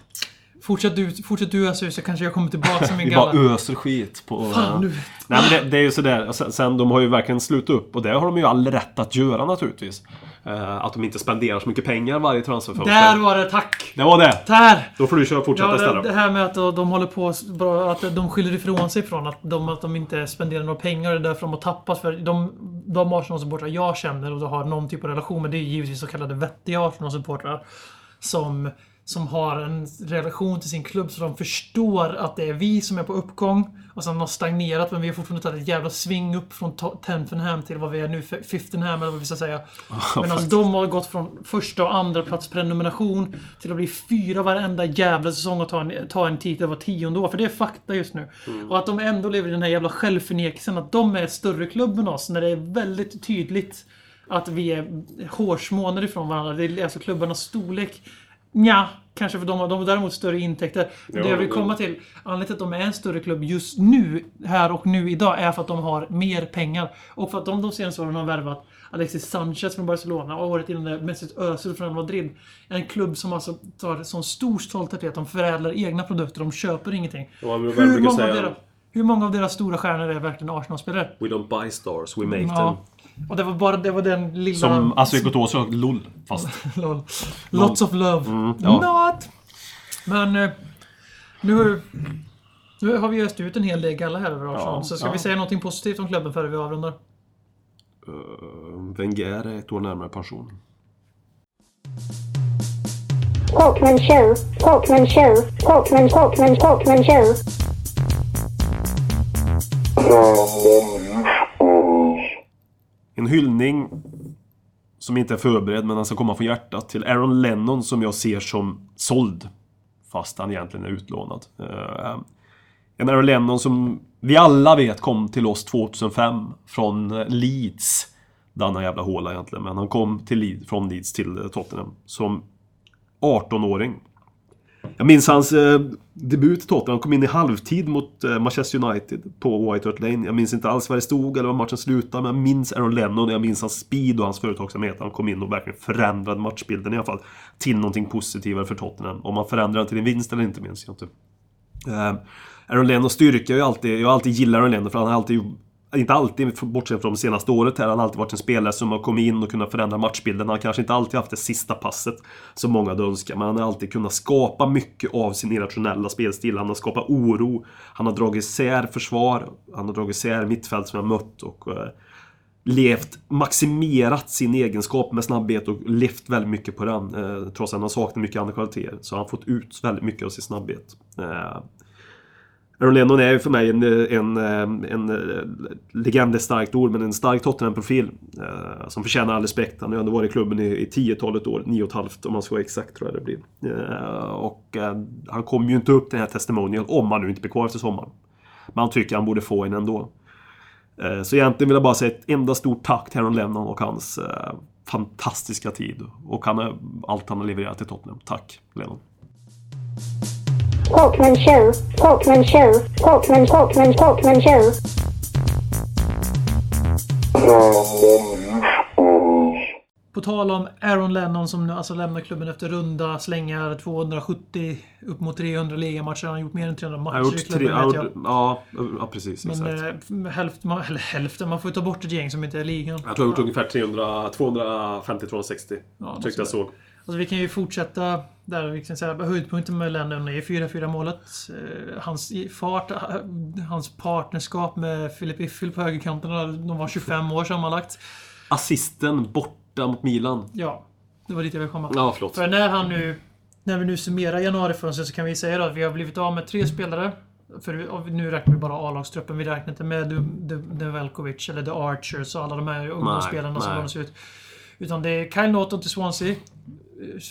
fortsätt, du, fortsätt du ösa så kanske jag kommer tillbaka med min Vi bara galla. öser skit på... Fan, nu. Nej men det, det är ju sådär, och sen, sen de har ju verkligen slutat upp och det har de ju all rätt att göra naturligtvis. Eh, att de inte spenderar så mycket pengar varje transferfönster. Där var det, tack! Det var det! Där! Då får du köra fortsätta Ja, istället. det, här med att de, håller på att de skyller ifrån sig från att de, att de inte spenderar några pengar. Det är därför de har tappat. För de, de Arsenal-supportrar jag känner och har någon typ av relation med, det är givetvis så kallade vettiga Arsenal-supportrar. Som, som har en relation till sin klubb så de förstår att det är vi som är på uppgång. Och sen har stagnerat men vi har fortfarande tagit ett jävla sving upp från Tenfenham till vad vi är nu, Fiftenham eller vad vi ska säga. Men alltså de har gått från första och andra plats prenumeration till att bli fyra varenda jävla säsong och ta en, ta en titel var tionde år. För det är fakta just nu. Och att de ändå lever i den här jävla självförnekelsen att de är större klubb än oss när det är väldigt tydligt att vi är hårsmåner ifrån varandra. Det är alltså klubbarnas storlek. Ja, kanske för de har, de har däremot större intäkter. Men det jag vill komma till, anledningen till att de är en större klubb just nu, här och nu idag, är för att de har mer pengar. Och för att de de senaste åren har värvat Alexis Sanchez från Barcelona och året innan det Mesut Özil från Madrid. En klubb som alltså tar sån stor stolthet att de förädlar egna produkter, de köper ingenting. Ja, Hur många, deras, hur många av deras stora stjärnor är verkligen Arsenal-spelare? We don't buy stars, we make them. Och det var bara det var den lilla... Som Astrid Gotås LOL, fast. Lol. Lots of love. Mm, ja. Not! Men... eh, Nu, nu har vi öst ut en hel del galla här över Arsenal. Ja, så ska ja. vi säga någonting positivt om klubben före vi avrundar? Uh, Wenger är ett år närmare pension. Talkman show, Talkman show, Talkman, Talkman, Talkman show. En hyllning som inte är förberedd men han ska komma från hjärtat till Aaron Lennon som jag ser som såld. Fast han egentligen är utlånad. Eh, en Aaron Lennon som vi alla vet kom till oss 2005 från Leeds. Denna jävla håla egentligen. Men han kom till Leeds, från Leeds till eh, Tottenham som 18-åring. Jag minns hans eh, debut i Tottenham. Han kom in i halvtid mot eh, Manchester United på White Hart Lane. Jag minns inte alls vad det stod eller vad matchen slutade. Men jag minns Aaron Lennon. Jag minns hans speed och hans företagsamhet. Han kom in och verkligen förändrade matchbilden i alla fall. Till någonting positivare för Tottenham. Om man förändrar den till en vinst eller inte minns jag inte. Eh, Aaron Lennons styrka är ju alltid... Jag har alltid gillat Aaron Lennon för han har alltid inte alltid, bortsett från det senaste året här, han har alltid varit en spelare som har kommit in och kunnat förändra matchbilden. Han har kanske inte alltid haft det sista passet som många hade önskat, men han har alltid kunnat skapa mycket av sin irrationella spelstil. Han har skapat oro, han har dragit isär försvar, han har dragit isär mittfält som jag mött och eh, levt, maximerat sin egenskap med snabbhet och levt väldigt mycket på den. Eh, trots att han har saknat mycket andra kvaliteter så har han fått ut väldigt mycket av sin snabbhet. Eh, Aaron Lennon är ju för mig en, en, en, eh, en legend är ett starkt ord, men en stark Tottenham-profil. Eh, som förtjänar all respekt. Han har ju ändå varit i klubben i, i 10-talet år, 9,5 om man ska vara exakt tror jag det blir. Eh, och eh, han kommer ju inte upp den här testimonial om han nu inte blir kvar efter sommaren. Men han tycker han borde få en ändå. Eh, så egentligen vill jag bara säga ett enda stort tack till Aaron Lennon och hans eh, fantastiska tid. Och han, allt han har levererat till Tottenham. Tack Lennon. Talkman show. Talkman show. Talkman, Talkman, Talkman show. På tal om Aaron Lennon som nu alltså lämnar klubben efter runda slängar 270 upp mot 300 ligamatcher. Han har gjort mer än 300 Jag har matcher i gjort tre, klubben jag vet jag. gjort, ja, ja, precis. Men exakt. eh, hälften, man- eller hälften, man får ju ta bort ett gäng som inte är i ligan. Jag tror jag har gjort ungefär 300, 250-260. Ja, tyckte jag såg. Alltså vi kan ju fortsätta där. Vi kan säga, höjdpunkten med Lennon är 4-4 målet. Eh, Hans fart, eh, hans partnerskap med Filip Iffel på högerkanten. De var 25 år sammanlagt. Assisten borta mot Milan. Ja, det var dit jag ville komma. Ja, förlåt. För när han nu... När vi nu summerar januarifönstret så kan vi säga då att vi har blivit av med tre spelare. För nu räknar vi bara A-lagstruppen. Vi räknar inte med Du- Develkovic eller The Archers och alla de här ungdomsspelarna som lånas ut. Utan det är Kyle Norton till Swansea.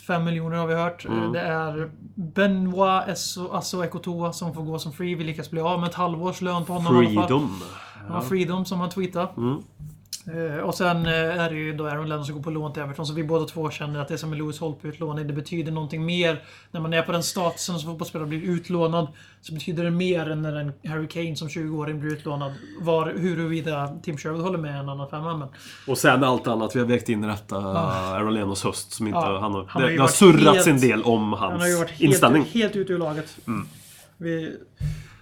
5 miljoner har vi hört. Mm. Det är Benoit Esso- Asso Ekotoa som får gå som free. Vi lyckas bli av med ett halvårs lön på honom. Freedom. Ja, Freedom som han tweetade. Mm. Eh, och sen eh, är det ju då Aaron Lennon som går på lån till Everton. Så vi båda två känner att det som är Lewis Holtby utlåning, det betyder någonting mer. När man är på den statusen som fotbollsspelare blir utlånad. Så betyder det mer än när en Harry Kane som 20-åring blir utlånad. Var, huruvida Tim Sherwood håller med en annan femma. Men Och sen allt annat vi har vägt in detta. Aaron Lennos höst som inte... Ah. Han har, han har det, har surrats en del om hans han har ju varit helt, inställning. Mm. helt ute ur laget. Vi,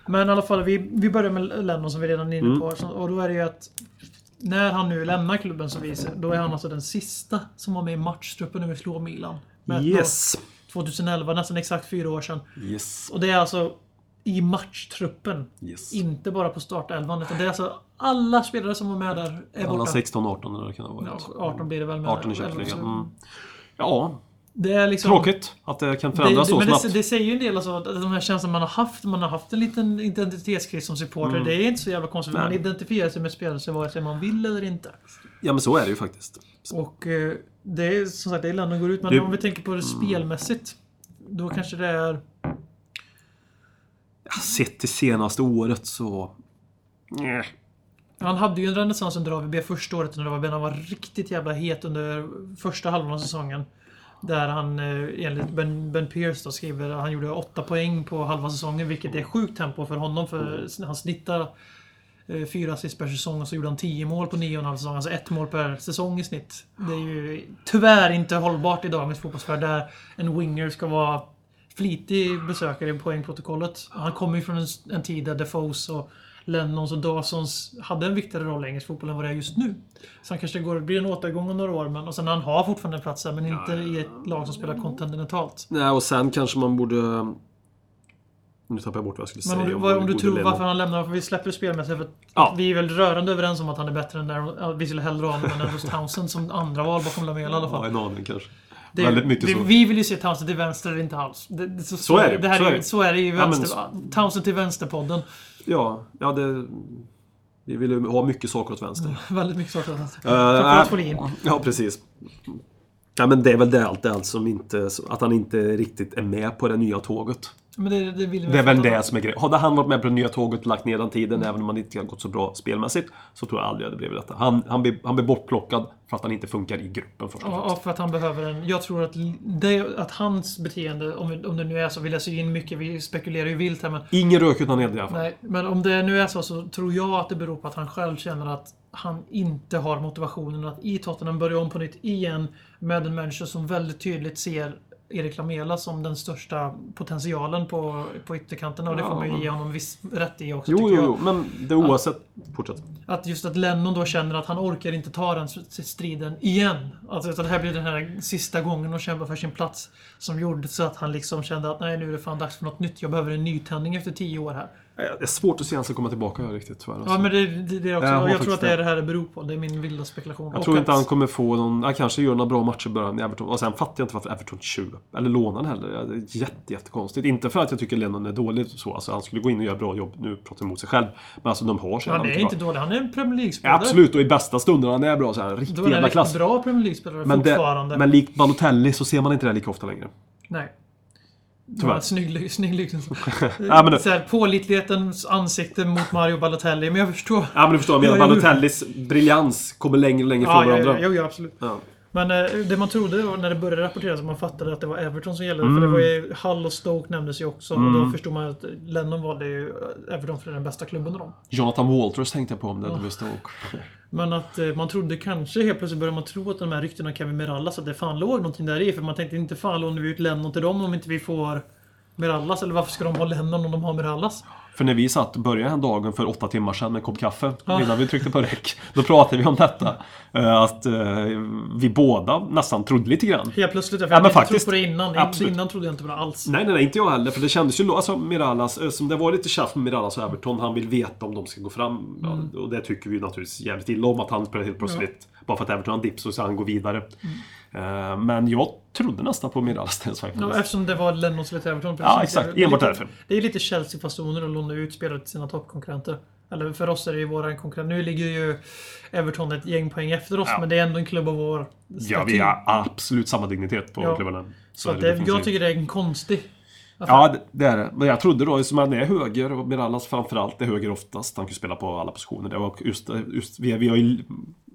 men i alla fall, vi, vi börjar med Lennon som vi redan är inne Mm. på. Så- Och då är det ju att när han nu lämnar klubben så visar, då är han alltså den sista som var med i matchtruppen när vi slår Milan. Yes. noll. 2011, nästan exakt fyra år sedan. Yes. Och det är alltså i matchtruppen. Yes. Inte bara på startelvan. Utan det är alltså alla spelare som var med där är Alla borta. 16, 18 eller vad det kan ha Ja, varit. 18 blir det väl med. 18 i. Mm. Ja, är liksom... tråkigt att det kan förändras det, så men snabbt. det, det säger ju en del alltså, att de här känslorna man har haft. Man har haft en liten identitetskris som supporter. Det är inte så jävla konstigt. för Man Mm. Nej. identifierar sig med spelare så vare sig man vill eller inte. Ja, men så är det ju faktiskt. Och eh, det är som sagt, det är landet går ut. Men Det- om vi tänker på det spelmässigt. Då kanske det är... Ja, Sett det senaste året så... Nej. Han hade ju en renässans under AVB första året när det var, han var riktigt jävla het under första halvan av säsongen. Där han eh, enligt Ben, ben Pierce då skriver att han gjorde 8 poäng på halva säsongen vilket är sjukt tempo för honom för han snittar eh, fyra assist per säsong och så gjorde han 10 mål på 9,5 säsong. Alltså ett mål per säsong i snitt. Det är ju tyvärr inte hållbart i dagens fotbollsvärld där en winger ska vara flitig besökare i poängprotokollet. Han kommer ju från en, en tid där Defoes och Lennons och Dawsons hade en viktigare roll i engelsk fotboll än vad det är just nu. Han kanske går, blir en återgång om några år, men och sen han har fortfarande en plats där, men inte i ett lag som spelar kontinentalt. Nej, och sen kanske man borde... Nu tappade jag bort vad jag skulle Men om säga. du, vad, om du tror Lennon. varför han lämnar, varför vi släpper spelmässigt. För Ja. Vi är väl rörande överens om att han är bättre än där. ja, Vi skulle hellre ha honom än Andrews Townsend som andra val bakom Lamela i alla Ja, fall. en aning kanske. Det, det, så. Vi vill ju se Townsend till vänster eller inte alls. Det, det, så, Så är det, det här så är, ju- det. så är det i Ja. Townsend till vänsterpodden. Ja, ja det... Vi vill ju ha mycket saker åt vänster. Väldigt mycket saker. Eh, Framförallt Folin. Ja, precis. Ja, men det är väl det allt, det allt som inte, att han inte riktigt är med på det nya tåget. Men det, det vill vi Det är väl det som är grejen. Hade han varit med på det nya tåget och lagt ner den tiden, även om han inte har gått så bra spelmässigt, så tror jag aldrig det blivit detta. Han, han, blir, han blir bortplockad för att han inte funkar i gruppen först och Ja, främst. ja, för att han behöver en... Jag tror att, det, att hans beteende, om, vi- om det nu är så, vi läser ju in mycket, vi spekulerar ju vilt här men... Ingen rök utan eld i alla fall. Nej, men om det nu är så så tror jag att det beror på att han själv känner att han inte har motivationen att i Tottenham börja om på nytt igen med en människa som väldigt tydligt ser Erik Lamela som den största potentialen på, på ytterkanterna och det får man ju ge honom viss rätt i också Jo, jo, jo, men det oavsett. Fortsätt. Att just att Lennon då känner att han orkar inte ta den striden igen. Alltså utan det här blir den här sista gången de kämpar för sin plats. Som gjorde så att han liksom kände att nej nu är det fan dags för något nytt. Jag behöver en nytändning efter tio år här. Det är svårt att se han ska komma tillbaka riktigt tyvärr. Alltså. Ja men det, det, det är också, Jag jag, tror att det är det. här det beror på. Det är min vilda spekulation. Jag Och tror inte att- han kommer få någon... Han kanske gör några bra matcher i början i Everton. Och sen fattar jag inte varför Everton köp. Eller lånar heller. Det är jätte, jättekonstigt. Inte för att jag tycker Lennon är dålig så. Alltså, han skulle gå in och göra bra jobb. Nu pratar jag emot sig själv. Men alltså de har sig. Han är inte dålig. Han är en Premier League-spelare. Ja, absolut, och i bästa stunden han är bra så här. Riktig Då är han jävla en klass. riktigt bra Premier League-spelare Men, fortfarande. det, men likt Balotelli så ser man inte det lika ofta längre. Nej. Tyvärr. Ja, snygg, snygg liksom. Ja, men det- så här, pålitlighetens ansikte mot Mario Balotelli. Men jag förstår. Ja men du förstår, jag menar. Balotellis briljans kommer längre och längre Ja, från ja, varandra. ja, ja, absolut. Ja. Men eh, det man trodde när det började rapporteras man fattade att det var Everton som gällde. För det var ju Hull och Stoke nämndes ju också. Och då förstod man att Lennon valde ju Everton för den bästa klubben av dem. Jonathan Walters tänkte jag på om det. Du visste och... Men att eh, man trodde kanske helt plötsligt började man tro att de här ryktena av Kevin Mirallas att det fan låg någonting där i. För man tänkte inte fan lånar vi ut Lennon till dem om inte vi får Mirallas. Eller varför ska de ha Lennon om de har Mirallas? För när vi satt och började den dagen för åtta timmar sedan med en kopp kaffe, innan vi tryckte på räck, då pratade vi om detta. Eh, Att eh, vi båda nästan trodde lite grann. Helt plötsligt. För Ja, jag hade inte trott på det innan. Absolut. Innan trodde jag inte på det alls. Nej, nej, nej, inte jag heller. För det kändes ju... Alltså, Mirallas, eh, som det var lite tjafs med Mirallas och Everton. Han vill veta om de ska gå fram. Ja, Mm. och det tycker vi naturligtvis jävligt illa om. Att han helt plötsligt, bara för att Everton har en dipp, så han gå vidare. Eh, Men jag trodde nästan på Mirallas den Ja, faktiskt. eftersom det var Lennons till Everton. Ja, exakt. Det Enbart lite- därför. Det är lite Chelsea-fasoner att låna ut spelare till sina toppkonkurrenter. Eller för oss är det ju våra konkurrenter. Nu ligger ju Everton ett gäng poäng efter oss, Ja. men det är ändå en klubb av vår Ja, vi har absolut samma dignitet på Ja. klubbarna. Så är det, definitivt. jag tycker det är en konstig Ja, det- det är det. Men jag trodde då, som han är höger, och Mirallas framförallt är höger oftast. Han kan spela på alla positioner. Det var just, just, vi, vi har ju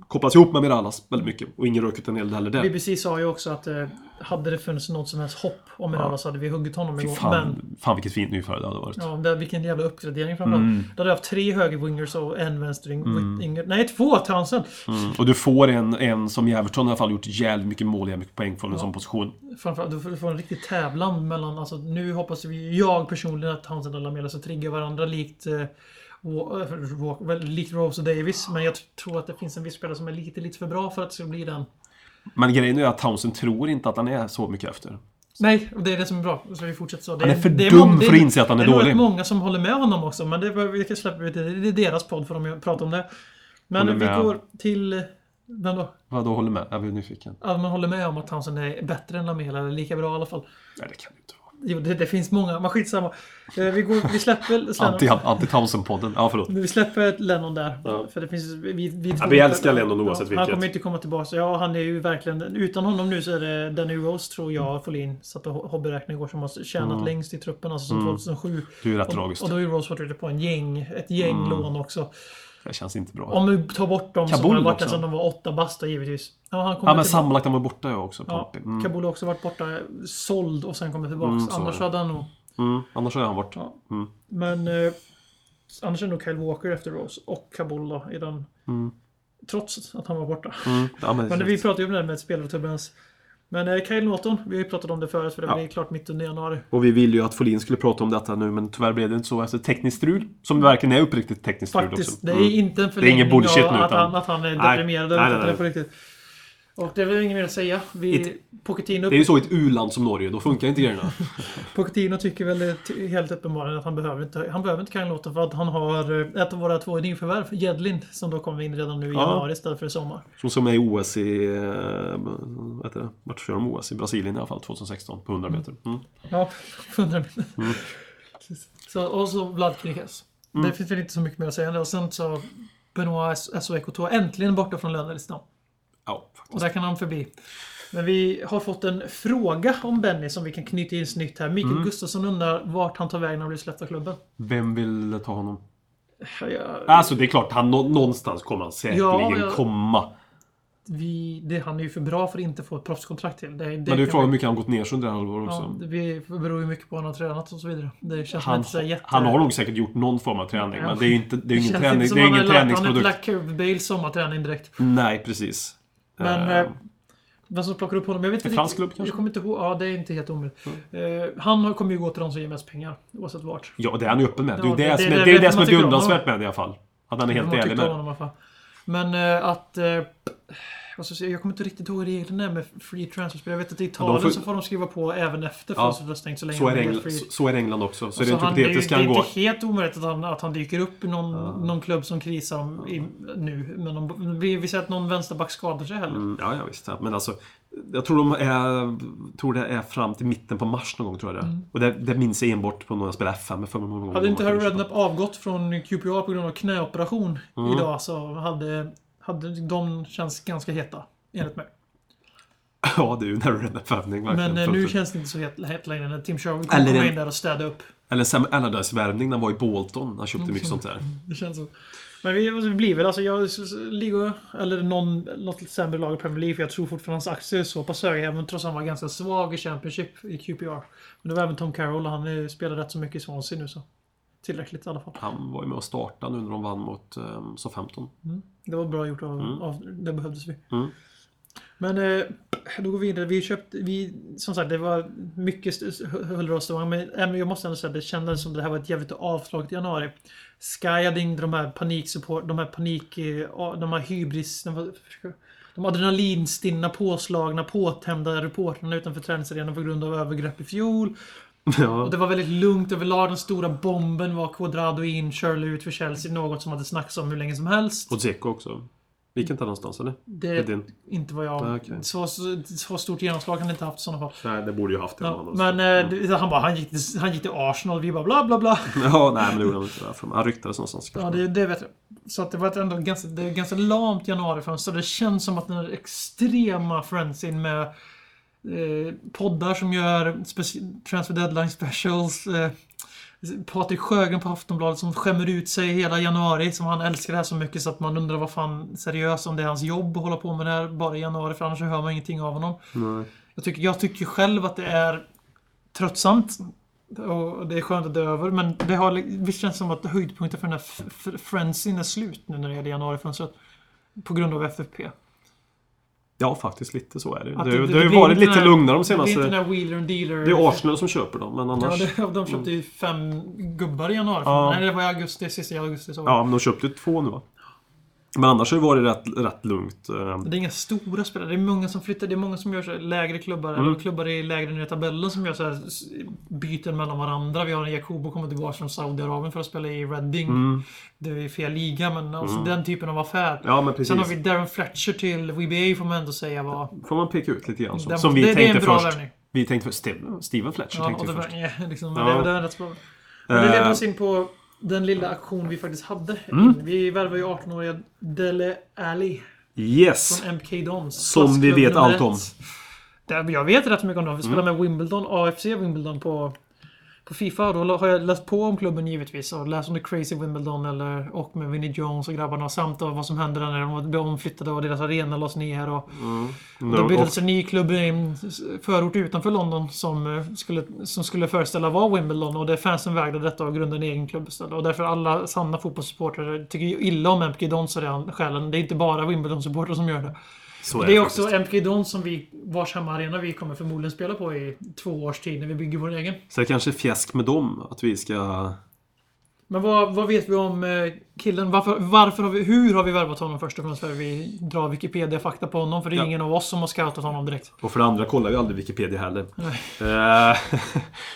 kopplats ihop med Mirallas väldigt mycket. Och ingen röket en hel heller där. BBC sa ju också att eh, hade det funnits något som helst hopp om Miranda så hade vi huggit honom igång. fan, Men fan vilket fint nyförare det hade varit. ja, det, vilken jävla uppgradering framförallt. Mm. Då hade jag haft tre högerwingers och en vänsterwinger. Nej, två Townsend! Mm. Och du får en, en som i Everton i alla fall gjort jävligt mycket mål, jävligt mycket poäng från en sån position. Framförallt, du får, en riktig tävlan mellan... Alltså, nu hoppas vi, jag personligen, att Townsend och Lamela ska trigga varandra likt... Eh, Eh, likt Rose och Davis. Men jag tror att det finns en viss spelare som är lite, lite för bra för att det ska bli den. Men grejen är att Townsend tror inte att han är så mycket efter. Nej, och det är det som är bra. Så vi fortsätter så. Det Han är för det dum för att inse att han är Det är nog dålig. många som håller med honom också. Men det, vi kan släppa det. Det är deras podd för de pratar om det. Men vi går till... Vem då? Vad då håller med? Jag blir nyfiken. Att man håller med om att Townsend är bättre än Lamela, eller lika bra i alla fall. Nej, det kan ju inte vara. Jo, det, det finns många, men skitsamma. Eh, Vi, går, vi släpper Lennon, Anti-Townsend-podden. Ja, förlåt. vi släpper Lennon där. Ja. För det finns... Vi, vi, Ja, vi älskar Lennon oavsett Han vilket. kommer inte komma tillbaka. Ja, han är ju verkligen... Utan honom nu så är det Danny Rose, tror jag, Folin satte hobbyräkning igår, som har tjänat längst i truppen, alltså som 2007. Mm. Det är ju rätt Och, tragiskt. och då ju Rose varit ute på en gäng, ett gäng Mm. lån också. Det känns inte bra. Om du tar bort dem som Kabul har varit också. sedan de var åtta basta givetvis. Ja, han Ja, men sammanlagt han var borta jag också. Ja. Mm. Kabul har också varit borta, såld och sen kommit tillbaka. Mm, Annars hade han nog... Mm. Annars är han bort. Ja. Mm. Men... Eh, annars är det nog Kyle Walker efter Rose och Kabul då, i den... Trots att han var borta. Mm. Ja, men, Men vi pratade ju om det här med spelarturbulens. Men eh, Kyle Norton, vi har ju pratat om det förut för det Ja. blir klart mitt under januari. Och vi ville ju att Folin skulle prata om detta nu, men tyvärr blev det inte så efter tekniskt strul. Som verkligen är uppriktigt tekniskt strul Faktiskt, också. det är Mm. inte en ingen förlängning bullshit av nu, att, utan- han, att han är Nej. deprimerad. Nej, nej, att det är nej. på riktigt. Och det är väl inget mer att säga. Vi, Pochettino, Det är ju så i ett u-land som Norge, då funkar inte grejerna. Pochettino tycker väl det helt uppenbarligen att han behöver inte, han behöver inte Kyle Norton för att han har eh, ett av våra två nyförvärv, Jedlin, som då kommer in redan nu i Ja. januari istället för i sommar. Som som är i OS i... eh, Vad heter det? Vart kör de OS? I Brasilien i alla fall, 2016. På 100 meter. Mm. Ja, 100 meter. Mm. Så, och så Vlad Knikas. Det finns väl inte så mycket mer att säga. Och sen så Benoit SOK äntligen borta från lönelistan. Ja, Och där kan han förbi. Men vi har fått en fråga om Benny som vi kan knyta in snyggt här. Mikael Gustafsson undrar vart han tar vägen när han blir släppt av klubben. Vem vill ta honom? Jag, Alltså det är klart, han, nå- någonstans kommer han säkerligen Ja, ja. komma. vi, det, han är ju för bra för att inte få ett proffskontrakt till. Det, det Men du kan frågar hur mycket han gått ner så under det här halvåret Ja, också. det vi- det beror ju mycket på hur han har tränat och så vidare. Det känns Han, inte så jätte... han har nog säkert gjort någon form av träning, Ja. men det är ju inte, det är ingen, träning, det är ingen lagt- Han har inte träningsprodukt. lagt Curve Bales sommarträning direkt. Nej, precis. Men... Eh, vem som plockar upp honom? Jag vet En inte fransk klubb kanske? Mm. Jag kommer inte ihåg. Ja, det är inte helt omöjligt. Eh, han har- kommer ju gå till de som ger mest pengar. Oavsett vart. Ja, det är han ju öppen med. Det är Ja, det, det- som det är, det, är därför det som är beundransvärt med det i alla fall. Att han är helt ärlig med det. Men eh, att... Ska jag, kommer inte riktigt ihåg reglerna är med free transfer. Jag vet att i Italien får- så får de skriva på även efter Ja, fönstret har stängt så länge Så är, är England, free. så, är England också. Så, är det Så inte han, det, är ju, hypotetiskt det kan är gå. inte helt omöjligt att han, att han dyker upp i någon, någon klubb som krisar om, i, nu. Men om, vi, vi ser att någon vänsterback skadar sig heller. Mm, ja, ja, visst. Ja. Men alltså, jag tror de är, tror det är fram till mitten på mars någon gång, tror jag det är. Och det, det minns jag enbart på när jag spelade FM. För någon gång Mm. Hade inte de Harry Redknapp avgått från QPR på grund av knäoperation Mm. idag så hade, hade de känts ganska heta. Enligt mig. Ja, det är ju en Harry Redknapp-värvning verkligen. Men eh, nu känns det inte så het, het längre när Tim Sherwood kommer in där och städa upp. Eller Sam Allardyce-värvning när han var i Bolton. Han köpte Mm, mycket så. sånt där. Det känns så. Men vi, vi blir väl, alltså jag, Liga, eller någon, något lite sämre lag i Premier League, för jag tror fortfarande hans aktier är så pass höga, även trots att han var ganska svag i Championship i QPR. Men det var även Tom Carroll och han spelar rätt så mycket i Swansea nu så. Tillräckligt i alla fall. Han var ju med och startade nu när de vann mot um, Southampton. Det var bra gjort av, av det behövdes vi. Mm. Men eh, då går vi vidare. Vi köpte, vi, som sagt det var mycket och stång. Men jag måste ändå säga att det kändes som det här var ett jävligt avslaget januari. Sky hade inte de här paniksupport, de här panik, eh, de här hybris, de, var- de adrenalinstinna, påslagna, påtända reportrarna utanför träningsarenan på grund av övergrepp i fjol. Och Ja. det var väldigt lugnt överlag. Den stora bomben var Quadrado in, Shirley ut för Chelsea. Något som hade snackats om hur länge som helst. Och Dzeko också. Gick inte han någonstans eller? Det Edin. inte vad jag... Ah, okej. så, så, stort genomslag det inte haft i sådana fall. Nej, det borde ju haft det. Ja, men det- han bara, han gick, till, han gick till Arsenal. Vi bara bla bla bla. Ja, nej men det gjorde han inte. Därför. Han ryktades någonstans. Ja, det, det vet jag. Så att det var ett ändå ganska, det ganska lamt januarifönster. Det känns som att den extrema frensin med eh, poddar som gör transfer deadline specials. Eh, Patrik Sjögren på Aftonbladet som skämmer ut sig hela januari. Som han älskar det här så mycket så att man undrar vad fan seriöst om det är hans jobb att hålla på med det här bara i januari för annars så hör man ingenting av honom. Nej. Jag tycker, jag tycker själv att det är tröttsamt. Och det är skönt att det är över. Men det har, visst känns som att höjdpunkten för den här frensin är slut nu när det gäller januarifönstret. På grund av FFP. Ja, faktiskt lite så är det. Att Det, det, det har ju varit lite här- lugnare de Det blir inte senaste... den här wheeler and dealer. Det är Arsenal som köper dem, men Ja, annars... det, de köpte ju fem gubbar i januari. Ja. Nej, det var i augusti. Sista augusti. Så. Ja, men de köpte två nu va? Men annars har det varit rätt, rätt lugnt. eh. Det är inga stora spelare. Det är många som flyttar. Det är många som gör så lägre klubbar. Mm. Eller klubbar i lägre ner i tabellen som gör så här byten mellan varandra. Vi har en Jakobo kommer tillbaka från Saudiarabien för att spela i Reading. Det är fel liga, men alltså den typen av affär. Mm. Ja. Sen har vi Darren Fletcher till WBA får man ändå säga var... Får man peka ut lite grann. Som, som vi det- det är en tänkte bra först. värvning. Vi tänkte först. Steven, Fletcher Ja, tänkte vi först. ja, liksom, Ja. det, det är rätt bra. Men det leder Eh. oss in på den lilla aktion vi faktiskt hade. Mm. Vi värvade ju 18-åriga Dele Alli Yes! från MK Dons. Som vi vet allt om. Jag vet rätt mycket om dem. Vi spelar Mm. med Wimbledon, AFC Wimbledon på, på Fifa. Då har jag läst på om klubben givetvis. Och läst om The Crazy Wimbledon eller, och med Vinnie Jones och grabbarna. Samt vad som hände där när de blev omflyttade och deras arena lades ner. Och, No, det och, bildades en ny klubb i en förort utanför London som eh, skulle, som skulle föreställa vara Wimbledon. Och det är fansen vägrade detta och grundade en egen klubb istället. Och därför alla sanna fotbollssupportrar tycker illa om MK Dons av den skälen. Det är inte bara Wimbledon-supportrar som gör det. Så är Det är det också faktiskt. MK Dons som vi, vars hemmaarena vi kommer förmodligen spela på i två års tid när vi bygger vår egen. Så det kanske är fjäsk med dem. Att vi ska... Men vad, vad vet vi om eh, killen? Varför, varför har vi, hur har vi värvat honom först och främst? För vi drar Wikipedia-fakta på honom. För det är Ja. ingen av oss som har scoutat honom direkt. Och för det andra kollar vi aldrig Wikipedia heller. Nej. Eh,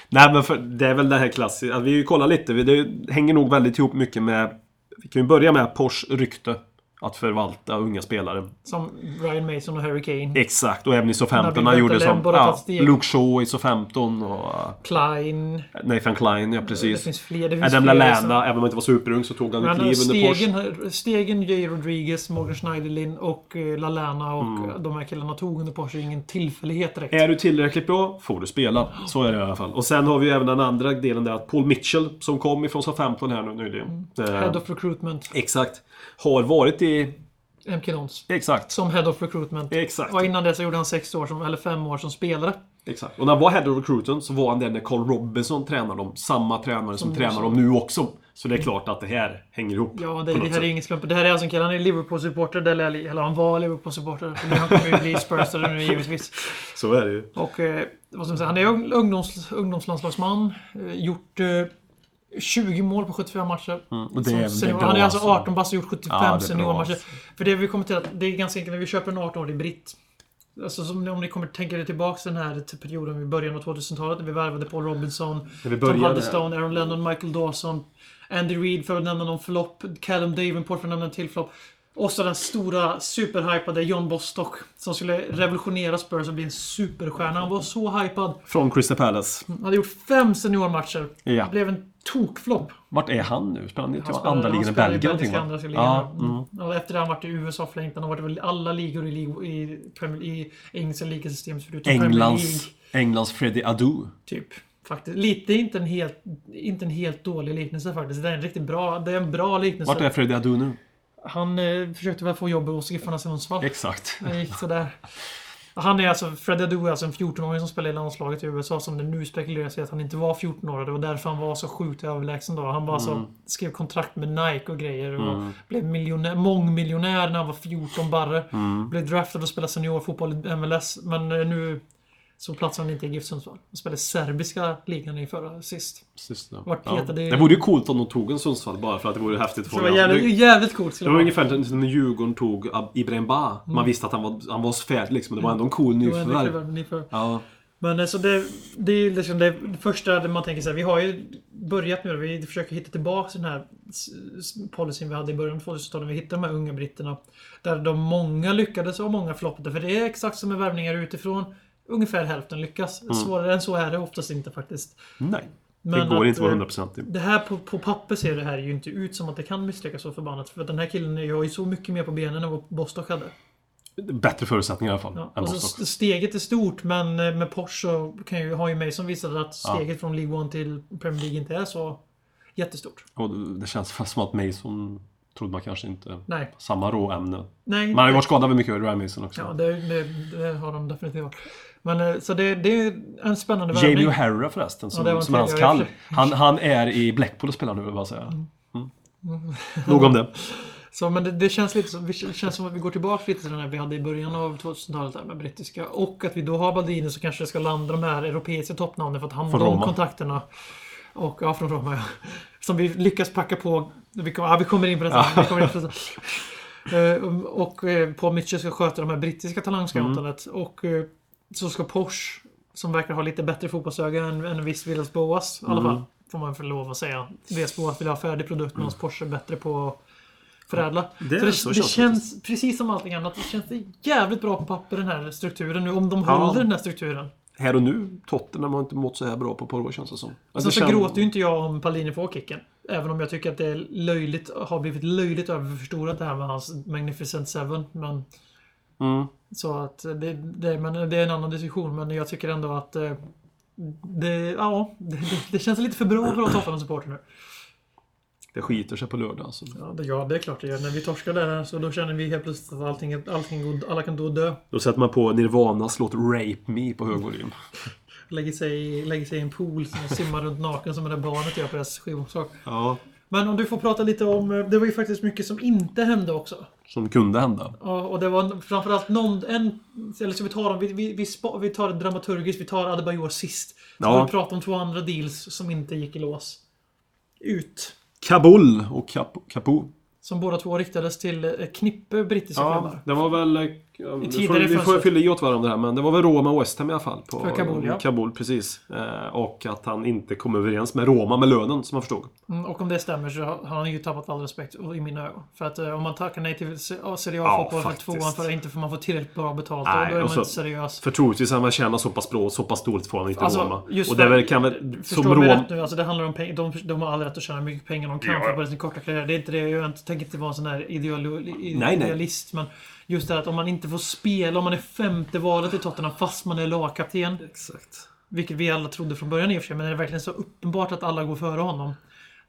Nej men för, det är väl det här klassiska. Vi kollar lite. Det hänger nog väldigt ihop mycket med... Vi kan ju börja med Porsche rykte. Att förvalta unga spelare. Som Ryan Mason och Harry Kane. Exakt, och även i Southampton. Han gjorde som ja. Luke Shaw i Southampton och Klein. Nathan Klein, ja Det precis. finns fler. Det finns Adam fler Lallana, även om han inte var superung så tog han ett kliv under stegen, stegen Jay Rodriguez, Morgan Schneiderlin och eh, Lallana och Mm. de här killarna tog under Porsche. Ingen tillfällighet direkt. Är du tillräckligt bra får du spela. Så är det i alla fall. Och sen har vi ju även den andra delen där att Paul Mitchell som kom ifrån Southampton här nu nyligen. Eh, Head of Recruitment. Exakt. Har varit i... MK Dons. Exakt. Som Head of Recruitment. Exakt. Och innan det så gjorde han sex år som, eller fem år som spelare. Exakt. Och när han var Head of Recruitment så var han där när Carl Robinson tränade dem. Samma tränare som Som tränar dem nu också. Så det är klart att det här hänger ihop. Ja, det, det här är ingen slump. Det här är alltså en kille, han är Liverpool-supporter. Eller, eller han var Liverpool-supporter. Han kommer ju bli Spursare nu givetvis. Så är det ju. Och eh, vad ska man säga, han är ung- ungdoms, ungdomslandslagsman. Eh, gjort eh, 20 mål på 75 matcher. Mm, och det Som det bra han är alltså alltså. 18 bast och gjort 75 Ja, det seniormatcher. alltså. För det vi kommer till att det är ganska enkelt när vi köper en 18-årig britt. Alltså som om ni kommer tänka er tillbaks den här till perioden vid början av 2000-talet när vi värvade Paul Robinson, Tom började Huddlestone, Aaron Lennon, Michael Dawson, Andy Reid för att nämna någon flopp, Callum Davenport för att nämna en till flopp. Och så den stora superhypade John Bostock som skulle revolutionera Spurs och bli en superstjärna. Han var så hypad. Från Crystal Palace. Han hade gjort fem seniormatcher. Ja. Det blev en tokflopp. Vart är han nu? Spelar han inte Han spelar- andra han ligan i spelar Belgien? belgiska va? andra ligan. Ja, Mm. mm. Och efter det har han varit i USA för länge. Han har varit i alla ligor i, lig- i, Premier, i engelska ligasystemet förutom. Englands, Englands Freddie Adu. Typ. Faktiskt. Lite inte en helt, inte en helt dålig liknelse faktiskt. Det är en riktigt bra, det är en bra liknelse. Vart är Freddie Adu nu? Han eh, försökte väl få jobb hos Giffarna Sundsvall. Exakt. Det gick sådär. Han är alltså, Fred Adu är alltså en 14-åring som spelar i landslaget i USA som det nu spekuleras i att han inte var 14 år. Det var därför han var så sjukt överlägsen då. Han var alltså, skrev kontrakt med Nike och grejer. Och blev miljonär, mångmiljonär när han var 14 barre. Blev draftad och spelade seniorfotboll i MLS. Men eh, nu så platsade han inte i GIF Sundsvall. Han spelade serbiska ligan i förra sist. Sist, då. Vart ja. petade Det vore ju coolt om de tog en Sundsvall bara för att det vore häftigt få det var jävligt, Det- jävligt coolt. Det var ungefär som när Djurgården tog Ibrahim Ba. Man visste att han var, han var färdig liksom. men Det var ändå en cool nyförvärv. Ja. Men eh, så det, det är liksom det första man tänker så här, vi har ju börjat nu, vi försöker hitta tillbaka den här policyn vi hade i början av 2000-talet. Vi hittade de här unga britterna. Där de många lyckades och många floppade. För det är exakt som med värvningar utifrån. Ungefär hälften lyckas. Svårare än så är det oftast inte faktiskt. Nej. Men det går att, inte att vara eh, 100% i. Det här på, på papper ser det här ju inte ut som att det kan misslyckas så förbannat. För den här killen har ju så mycket mer på benen än vad Bostock hade. Bättre förutsättningar i alla fall. Ja, än och så Bostock. st- steget är stort men eh, med Porsche så kan ju, har ju Mason visat att steget från League One till Premier League inte är så jättestort. Och det- känns fast som att Mason trodde man kanske inte... Nej. Samma råämne. Nej. Man har ju varit skadad väldigt mycket, Ryan Mason också. Ja, det, det, det har de definitivt varit. Men eh, så det, det är en spännande värvning. Jamie O'Hara förresten, som, Ja, som är hans kall. Han, han är i Blackpool och spelar nu, vill jag bara säga. Mm. Mm. Nog om det. Så, men det, det känns lite som, det känns som att vi går tillbaka lite till den här vi hade i början av 2000-talet där med brittiska. Och att vi då har Baldini så kanske det ska landa de här europeiska toppnamnen för att han de Roma. kontakterna. Och, ja, från Roma ja. Som vi lyckas packa på. Vi, kom, ja, vi kommer in på det sen. Vi kommer in på det sen. Eh, och eh, Paul Mitchell ska sköta de här brittiska talangscoutandet. Mm. Och så ska Porsche, som verkar ha lite bättre fotbollsöga än, än viss Villas Boas i alla Mm. fall. Får man för lov att säga. Villas Boas vill ha färdig produkt medan Porsche är bättre på att förädla. Det- så det, så det känns känns, precis som allting annat, det känns jävligt bra på papper den här strukturen nu. Om de Ja. håller den här strukturen. Här och nu, Tottenham har inte mått så här bra på år känns det som. Alltså, Sen så gråter ju inte jag om Palini får kicken. Även om jag tycker att det är löjligt, har blivit löjligt överförstorat det här med hans Magnificent Seven. Men, Mm. så att det, det, men det är en annan diskussion. Men jag tycker ändå att eh, det, ja, det, det, känns lite för bra för att vara Tottenham-supporter nu. Det skiter sig på lördag alltså. Ja det, ja, det är klart det gör. När vi torskar där så då känner vi helt plötsligt att allting, allting går, alla kan då dö. Då sätter man på Nirvanas låt Rape Me på hög volym. Lägger sig, lägger sig i en pool och simmar runt naken som det där barnet gör på deras skivomslag. Ja. Men om du får prata lite om... eh, Det var ju faktiskt mycket som inte hände också. Som kunde hända. Ja, och det var framförallt någon... En, eller ska vi ta dem? Vi, vi, vi, spa, vi tar det dramaturgiskt. Vi tar Adebayor sist. Så Ja. vi prata om två andra deals som inte gick i lås. Ut. Kabul och Kap Kapu. Som båda två riktades till ett knippe brittiska Ja, klubbar. det var väl Ja, får, vi får fylla i åt varandra här, men det var väl Roma och West Ham i alla fall. På, För Kabul, ja. Kabul, precis. Eh, och att han inte kom överens med Roma med lönen, som jag förstod. Mm, Och om det stämmer så har han ju tappat all respekt i mina ögon. För att eh, om man tackar nej till se- ja, Serie Ja, A-fotboll för faktiskt. tvåan för att inte för man får tillräckligt bra betalt. Nej, och då är och man så- inte seriös. För troligtvis han tjänar så pass bra, så pass dåligt får han inte Alltså, Roma. just Och för- det väl, kan väl, Förstår som mig Roma... rätt nu, alltså det handlar om pengar. De, de har all rätt att tjäna mycket pengar de kan Ja, för ja. på sin korta karriär. Det är inte det. Jag tänker inte vara en sån här ideolo, i- nej. idealist. Men just det att om man inte får spela, om man är femte valet i Tottenham fast man är lagkapten. Exakt. Vilket vi alla trodde från början i och för sig, men det är verkligen så uppenbart att alla går före honom.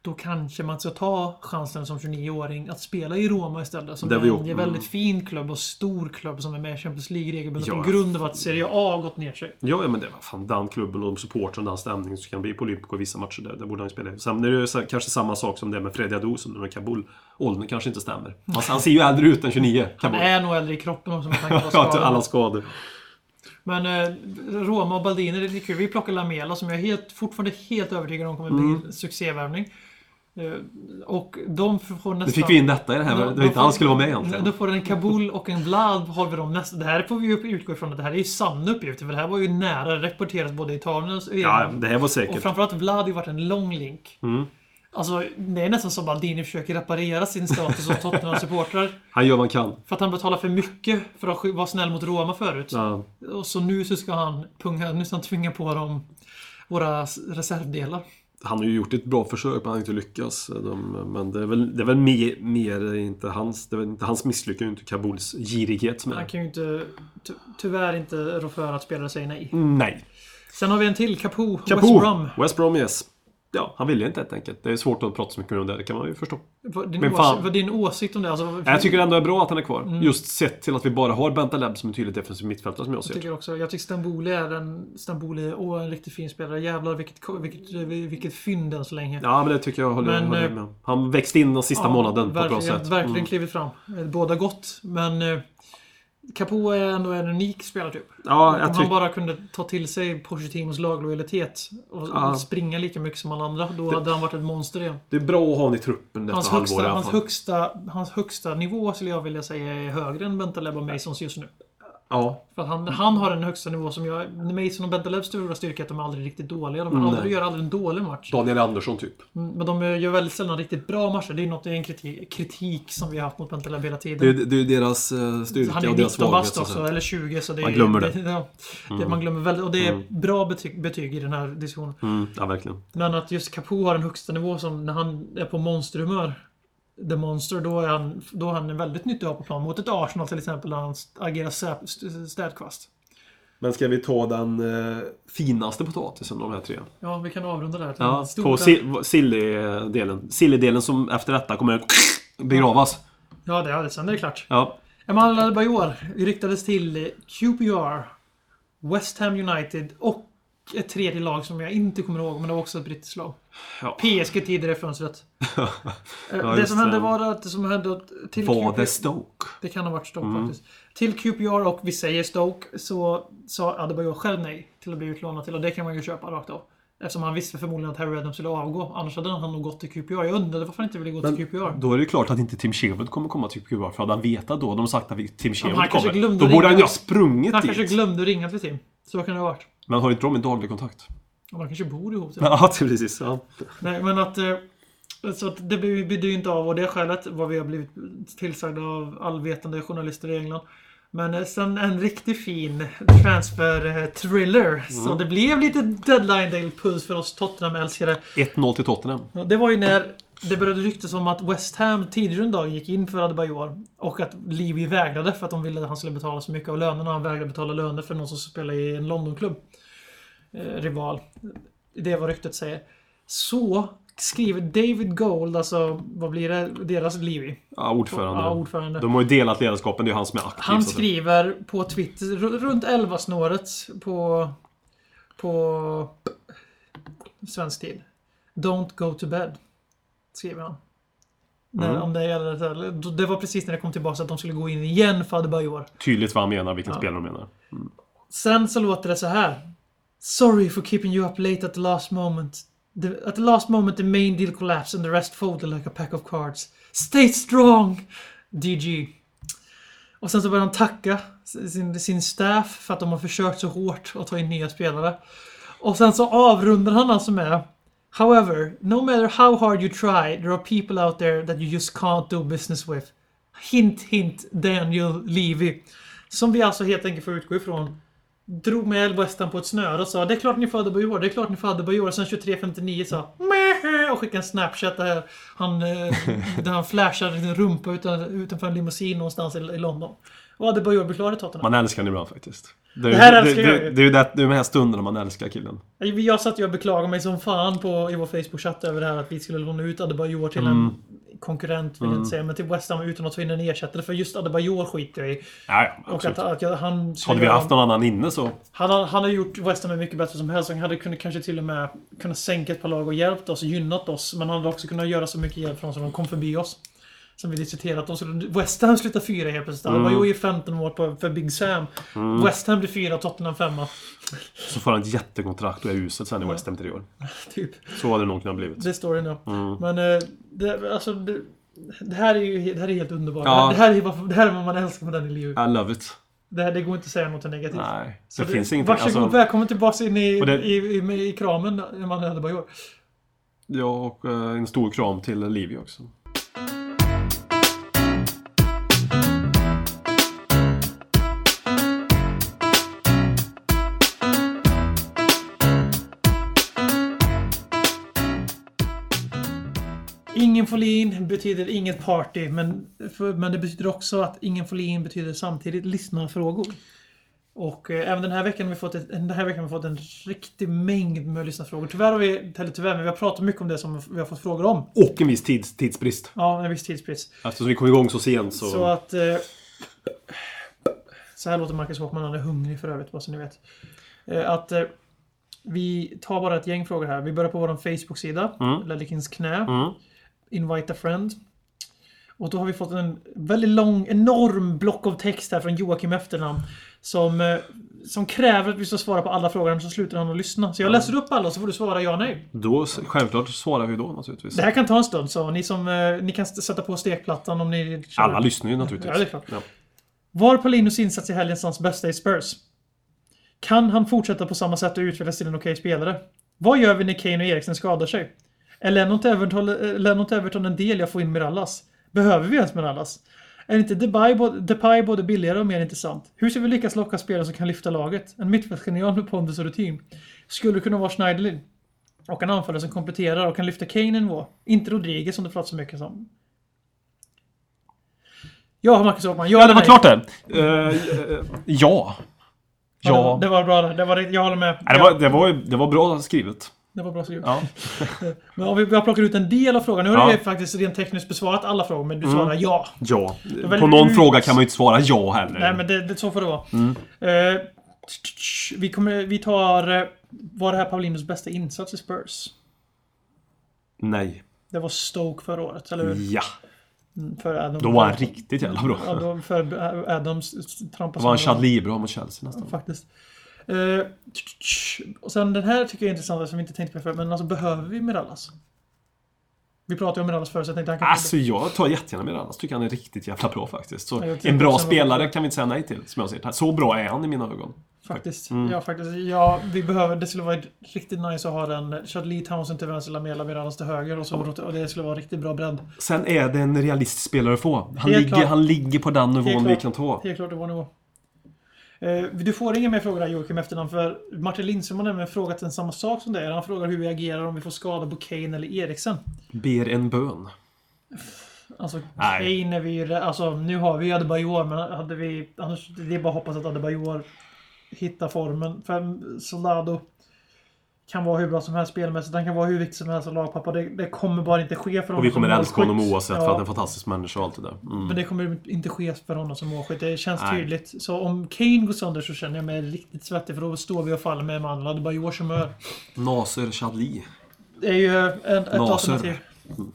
Då kanske man ska ta chansen som 29-åring att spela i Roma istället. Som Det är en väldigt fin klubb och stor klubb som är med i Champions League regelbundet. Ja. På grund av att Serie A har gått ner sig. Ja, ja, men det var fan den klubben och de supportrarna, den stämningen som kan bli på Olympico i vissa matcher. Där, där borde han ju spela. Sen är det kanske samma sak som det med Freddy Adu som med Kabul. Åldern kanske inte stämmer. Han, han ser ju äldre ut än 29, Han Kabul. är nog äldre i kroppen också med tanke på skadorna. alla skador. Men eh, Roma och Baldini, det är kul. Vi plockar Lamela som jag är helt, fortfarande helt övertygad om kommer bli Mm. en succévärvning. Eh, och de får nästan... Nu fick vi in detta i det här. Ja, Det då inte alls skulle vara med egentligen. Då får en Kabul och en Vlad har vi dem nästa. Det här får vi ju utgå ifrån att det här är ju sanna uppgifter. För det här var ju nära. Det rapporteras både i Italien och Ja, det här var Och säkert. framförallt Vlad har ju varit en lång link. Mm. Alltså, det är nästan som Baldini försöker reparera sin status som Tottenham-supportrar. Han gör vad han kan. För att han betalar för mycket för att vara snäll mot Roma förut. Ja. Och så nu så ska han punga, nu ska han tvinga på dem våra reservdelar. Han har ju gjort ett bra försök, men han har inte lyckats. De, men det är väl, det är väl mer, mer inte hans... Det är inte hans misslyckande, inte Kabuls girighet som Han kan ju inte, ty tyvärr inte rå för att spelare säger nej. Nej. Sen har vi en till, Capo, Capo. West Brom. West Brom, yes. Ja, han ville inte helt enkelt. Det är svårt att prata så mycket om det, det kan man ju förstå. Vad din, Men åsikt, fan. vad din åsikt om det? Alltså, Jag tycker ändå det är bra att han är kvar. Mm. Just sett till att vi bara har Bentaleb som en tydlig defensiv mittfältare som jag Jag ser tycker också, jag tycker Stamboli är en, Stamboli är åh, en riktigt fin spelare. Jävlar vilket, vilket, vilket fynd än så länge. Ja, men det tycker jag håller, Men, håller eh, med. Han växte in den sista Ja, månaden på ett bra verkligen, sätt. Verkligen Mm. klivit fram. Eh, Båda gott, men eh, Capo är ändå en unik spelartyp. Ja, Om jag han tycker... bara kunde ta till sig Pochettinos laglojalitet och Ja. springa lika mycket som alla andra, då hade han varit ett monster igen. Det är bra att ha honom i truppen Hans detta halvår i högsta, alla hans, fall. högsta, hans högsta nivå skulle jag vilja säga är högre än Bentaleb och Masons just nu. Ja, För han, han har en högsta nivå som jag... Mason och Bentalebs stora styrka är att de är aldrig riktigt dåliga. De Mm, aldrig, gör aldrig en dålig match. Daniel Andersson typ. Mm, Men de gör väldigt sällan riktigt bra matcher. Det är något, det är en kritik, kritik som vi har haft mot Bentaleb hela tiden. Det är, det är deras eh, styrka Han är och deras 19 svaghet. bast så att också, säga. eller 20 så det Man är, glömmer det. ja, det man glömmer väldigt, och det är bra betyg, betyg i den här diskussionen. Mm, ja, verkligen. Men att just Capo har en högsta nivå som när han är på monsterhumör. The Monster, då är han, då är han en väldigt nyttig att ha på plan. Mot ett Arsenal till exempel, där han agerar stä- st- städkvast. Men ska vi ta den eh, finaste potatisen av de här tre? Ja, vi kan avrunda där. Ja, Stora- på si- silly-delen. Silly-delen som efter detta kommer begravas. Ja, det, ja, sen är det klart. Ja. Emal Adebayor ryktades till QPR, West Ham United och ett tredje lag som jag inte kommer ihåg, men det var också ett brittiskt lag. Ja. PSG tidigare i fönstret. Eh, det som hände var att det som hände till Var QPR det Stoke? Det kan ha varit Stoke Mm. faktiskt. Till QPR och vi säger Stoke så sa Adebayor själv nej till att bli utlånad till och det kan man ju köpa rakt av. Eftersom han visste förmodligen att Harry Redham skulle avgå. Annars hade han nog gått till QPR. Jag undrade varför han inte ville gå till QPR. Då är det klart att inte Tim Sherwood kommer komma till QPR. För hade han vetat då, de sagt att Tim Sherwood kanske kommer. Då borde han ju ha sprungit Han dit. kanske glömde ringa till Tim. Så kan det ha varit. Men har inte de en daglig kontakt? Och de kanske bor ihop. Ja, precis. Ja. Nej, men att... eh, Så att det blir ju inte av och det skälet vad vi har blivit tillsagda av allvetande journalister i England. Men eh, sen en riktigt fin transfer-thriller. Så Mm. det blev lite deadline day-puls för oss Tottenham-älskare. 1-0 till Tottenham. Det var ju när det började ryktas om att West Ham tidigare en dag gick in för Adebayor. Och att Levy vägrade för att de ville att han skulle betala så mycket av lönerna. Han vägrade betala löner för någon som spelar i en Londonklubb. Eh, rival. Det är vad ryktet säger. Så skriver David Gold, alltså vad blir det? Deras Levy. Ja, ordförande. Ja, ordförande. De har ju delat ledarskapen, det är han som är aktiv. Han skriver på Twitter, ru- runt 11-snåret på... På... Svensk tid. Don't go to bed. Skriver han. När, Mm. om det, gäller, det var precis när det kom tillbaka att de skulle gå in igen för Adebayor. Tydligt vad han menar, vilken spelare de menar. Sen så låter det så här. Sorry for keeping you up late at the last moment. The, at the last moment the main deal collapsed and the rest folded like a pack of cards. Stay strong! DG. Och sen så börjar han tacka sin, sin staff för att de har försökt så hårt att ta in nya spelare. Och sen så avrundar han alltså med However, no matter how hard you try, there are people out there that you just can't do business with. Hint, hint, Daniel Levy. Som vi alltså helt enkelt får utgå ifrån. Drog med Ham på ett snöre och sa det är klart ni får Adebayor, det är klart ni får Adebayor. Sen 23.59 sa Mähä! och skickade en snapchat där han, eh, där han flashade sin rumpa utan, utanför en limousin någonstans i, i London. Och Adebayor blir klar i Tottenham. Man älskar honom ibland faktiskt. Det, är- Det här det, älskar det, jag ju. det är ju de här stunderna man älskar killen. Jag satt ju och beklagade mig som fan på, i vår Facebook-chatt över det här att vi skulle låna ut Adebayor till en konkurrent, vill jag inte säga, men till West Ham utan att ta in en ersättare. För just Adebayor skiter jag i. Ja, ja, Och att, att jag, han Hade vi haft någon annan inne så... Han han har gjort West Ham mycket bättre som helst. Han hade kunnat, kanske till och med kunnat sänka ett par lag och hjälpt oss, gynnat oss. Men han hade också kunnat göra så mycket hjälp från så de kom förbi oss. Som vi diskuterat. De skulle, West Ham slutar fyra helt plötsligt. Mm. Det var ju 15 mål på, för Big Sam. West Ham blir fyra och Tottenham femma. Så får han ett jättekontrakt och är uselt sen i West Ham i år. Typ. Så hade det nog kunnat blivit. Det är storyn ja. Mm. Men eh, det, alltså, det, det här är ju det här är helt underbart. Ja. Det, här är, vad- det här är vad man älskar med den i livet. I love it. Det, här, det går inte att säga något negativt. Nej, Så det, finns ingenting. Varsågod, Alltså, välkommen tillbaka in i, det- i, i, i kramen man hade bara gjort. ja, och eh, en stor kram till Livy också. Ingen Folin betyder inget party, men, för, men det betyder också att ingen Folin betyder samtidigt lyssnarfrågor. Och eh, även den här veckan har vi fått ett, den här veckan har vi fått en riktig mängd med lyssnarfrågor. Tyvärr har vi, eller tyvärr, men vi har pratat mycket om det som vi har fått frågor om. Och en viss tids, tidsbrist. Ja, en viss tidsbrist. Eftersom vi kom igång så sent så... Så att... Eh, så här låter Marcus Håkman, han är hungrig för övrigt, bara så ni vet. Eh, att eh, vi tar bara ett gäng frågor här. Vi börjar på vår Facebook-sida, Mm. Lellikins knä. Mm. Invite a friend. Och då har vi fått en väldigt lång, enorm block av text här från Joakim Efternamn. Som, eh, som kräver att vi ska svara på alla frågor, så slutar han att lyssna. Så jag läser upp alla så får du svara ja nej. Då, självklart svarar vi då naturligtvis. Det här kan ta en stund, så ni som... Eh, ni kan sätta på stekplattan om ni... kör- Alla lyssnar ju naturligtvis. Ja, det är klart. Ja. Var Paulinos insats i helgen hans bästa i Spurs? Kan han fortsätta på samma sätt och utvecklas till en okej spelare? Vad gör vi när Kane och Eriksen skadar sig? Är Lennart Everton, eh, Lennart Everton en del jag får in Mirallas? Behöver vi ens Mirallas? Är inte Depay både, Depay både billigare och mer intressant? Hur ska vi lyckas locka spelare som kan lyfta laget? En mittfältsgenial med pondus och rutin. Skulle kunna vara Schneiderlin. Och en anfallare som kompletterar och kan lyfta Kane nivå. Inte Rodriguez som det pratas så mycket om. Ja, Marcus Håkman. Ja, det var klart det. Eh, ja. Ja, det, var- Ja. det var bra det. var, jag håller med. Nej, det, var, det, var, det var bra skrivet. Det var bra skrivet. Ja. Men om vi, har plockat ut en del av frågan. Nu har Ja. Mm. vi faktiskt rent tekniskt besvarat alla frågor, men du svarar ja. ja. På någon ut- fråga kan man ju inte svara ja heller. Nej, men det, det, så får det vara. Mm. Eh, vi, kommer, vi tar... eh, Var det här Paulinos bästa insats i Spurs? Nej. Det var Stoke förra året, eller hur? Ja. För Adam, Då var han riktigt jävla bra. Ja, då för Adams trampas Då var han. Chadli bra mot Chelsea nästan. Faktiskt. Eh, och sen den här tycker jag är intressant, som vi inte tänkte på förut. Men alltså, behöver vi Mirallas? Vi pratade om Mirallas förut, så jag tänkte han kan... Alltså jag tar jättegärna annars tycker han är riktigt jävla bra faktiskt. Så en bra spelare kan vi inte säga nej till, som jag ser det. Så bra är han i mina ögon. Faktiskt. Mm. Ja, faktiskt. Ja, vi behöver... Det skulle vara riktigt nice att ha den... Chadli Townsend till vänster, Lamela Mirallas till höger och, så, och det skulle vara riktigt bra bredd. Sen är det en realistisk spelare att få. Han, Helt ligger, klart. han ligger på den nivån Helt vi klart. kan ta. Helt klart, det var nivå. Eh, Du får inga mer frågor där Joakim efternamn för Martin Lindström har nämligen frågat en samma sak som dig. Han frågar hur vi agerar om vi får skada på Kane eller Eriksen. Ber en bön. Alltså Nej. Kane är vi ju... Alltså nu har vi ju Adebayor men hade vi... Annars, det är bara att hoppas att Adebayor hittar formen. För Solado kan vara hur bra som helst spelmässigt. Han kan vara hur viktig som helst som lagpappa. Det, det kommer bara inte ske för honom Och vi kommer som älska honom oavsett Ja, för att han är en fantastisk människa och allt det där. Mm. Men det kommer inte ske för honom som målskytt. Det känns Nej. tydligt. Så om Kane går sönder så känner jag mig riktigt svettig för då står vi och faller med mannen. Adebayors humör. Nasser Chadli. Det är ju en, ett Naser. alternativ.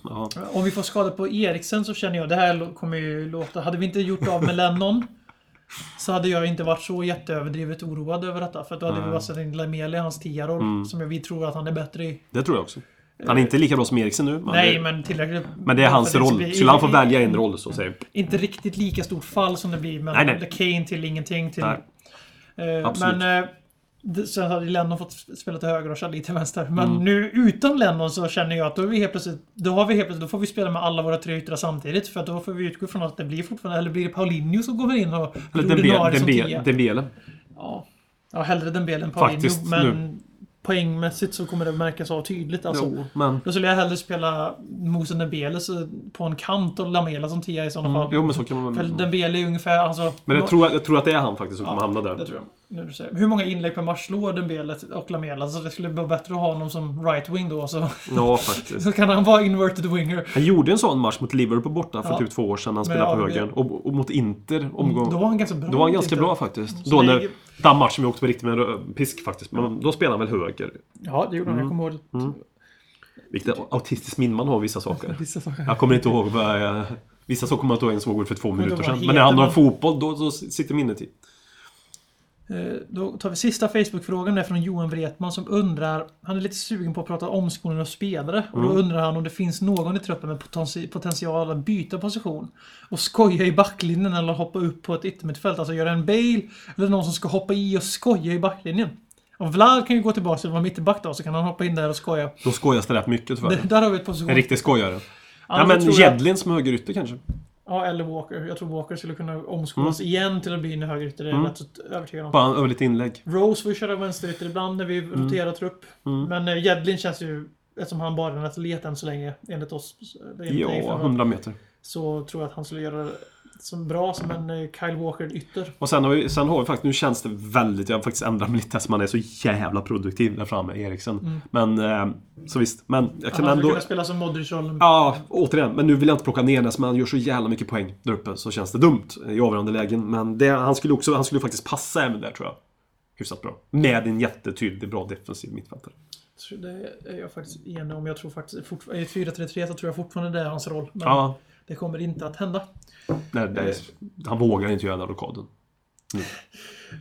Ja. Om vi får skada på Eriksen så känner jag, det här kommer ju låta... Hade vi inte gjort av med Lennon så hade jag inte varit så jätteöverdrivet oroad över detta. För då hade vi bara satt in Lamela i hans tia-roll. Mm. Som vi tror att han är bättre i. Det tror jag också. Han är inte lika bra som Eriksen nu. Men Nej, det, men tillräckligt... men det är hans roll. blir- Skulle han få välja en roll så säger Inte riktigt lika stort fall som det blir nej. Kane till ingenting till... Nej. Eh, Absolut. Men... Sen hade Lennon fått spela till höger och Charlie till vänster. Men Mm. nu utan Lennon så känner jag att då är vi helt plötsligt... Då har vi helt plötsligt... Då får vi spela med alla våra tre yttrar samtidigt. För då får vi utgå från att det blir fortfarande... Eller blir det Paulinho som kommer in och blir ordinarie som tia? Dembele. Ja. ja, hellre Dembele än Paulinho. Faktiskt, men poängmässigt så kommer det märkas av tydligt. Alltså, Jo, men... Då skulle jag hellre spela Moussa Dembele på en kant och Lamela som tia i sådana fall. Mm, Jo, men så kan man För väl... Dembele är ungefär... Alltså, Men jag tror, jag tror att det är han faktiskt som Ja, kommer hamna där. det tror jag. Nu du säger. Hur många inlägg per match slår Dembele och Lamela? Så det skulle vara bättre att ha honom som right wing då. Så, Ja, faktiskt. så kan han vara inverted winger. Han gjorde en sån match mot Liverpool borta för Ja. typ två år sedan. Han Men spelade på ja, höger. Och, och mot Inter omgång... Då var han ganska bra. Då var han ganska tyckte bra faktiskt. Så Då när, den matchen vi åkte på riktigt med en pisk faktiskt. Men då spelade han väl höger. Ja, det gjorde han. Mm. Jag kommer ihåg Vilket autistiskt minne man har vissa saker. vissa saker. Jag kommer inte ihåg vad jag... Vissa saker kommer jag inte ihåg ens ihåg för två minuter sedan. Men när det handlar om fotboll, då, då sitter minnet i. Eh, Då tar vi sista Facebook-frågan. Det är från Johan Wretman som undrar... Han är lite sugen på att prata omskolning av spelare. Och Mm. då undrar han om det finns någon i truppen med potenti- potential att byta position. Och skoja i backlinjen eller hoppa upp på ett yttermittfält. Alltså göra en Bale. Eller någon som ska hoppa i och skoja i backlinjen. Och Vlad kan ju gå tillbaka till att vara mittback då. Så kan han hoppa in där och skoja. Då skojas det rätt mycket tyvärr. Där har vi ett position. En riktig skojare. Ja, men Jedlin som högerytter kanske? Ja, eller Walker. Jag tror Walker skulle kunna omskolas Mm. igen till att bli en högerytter. Det är jag rätt så övertygad om. Bara över lite inlägg. Rose får ju köra vänsterytter ibland när vi roterar trupp. Mm. Men eh, Jedlin känns ju, eftersom han bara är en atlet än så länge, enligt oss. eh, enligt dig, Ja, för- 100 meter. Så tror jag att han skulle göra som bra som en eh, Kyle Walker ytter. Och sen har, vi, sen har vi faktiskt, nu känns det väldigt, jag har faktiskt ändrat mig lite eftersom han är så jävla produktiv där framme, Eriksen. Men, eh, så visst. Men jag Han kan hade ändå... kunnat spela som Modric-rollen. Ja, återigen. Men nu vill jag inte plocka ner det, men han gör så jävla mycket poäng där uppe så känns det dumt i avgörande lägen. Men det, han skulle också, han skulle faktiskt passa även där tror jag. Hyfsat bra. Med en jättetydlig, bra defensiv mittfältare. Det är jag faktiskt enig om. Jag tror faktiskt i 4-3-3 så tror jag fortfarande det är hans roll. Men Ja, det kommer inte att hända. Nej, är, han vågar inte göra den rockaden.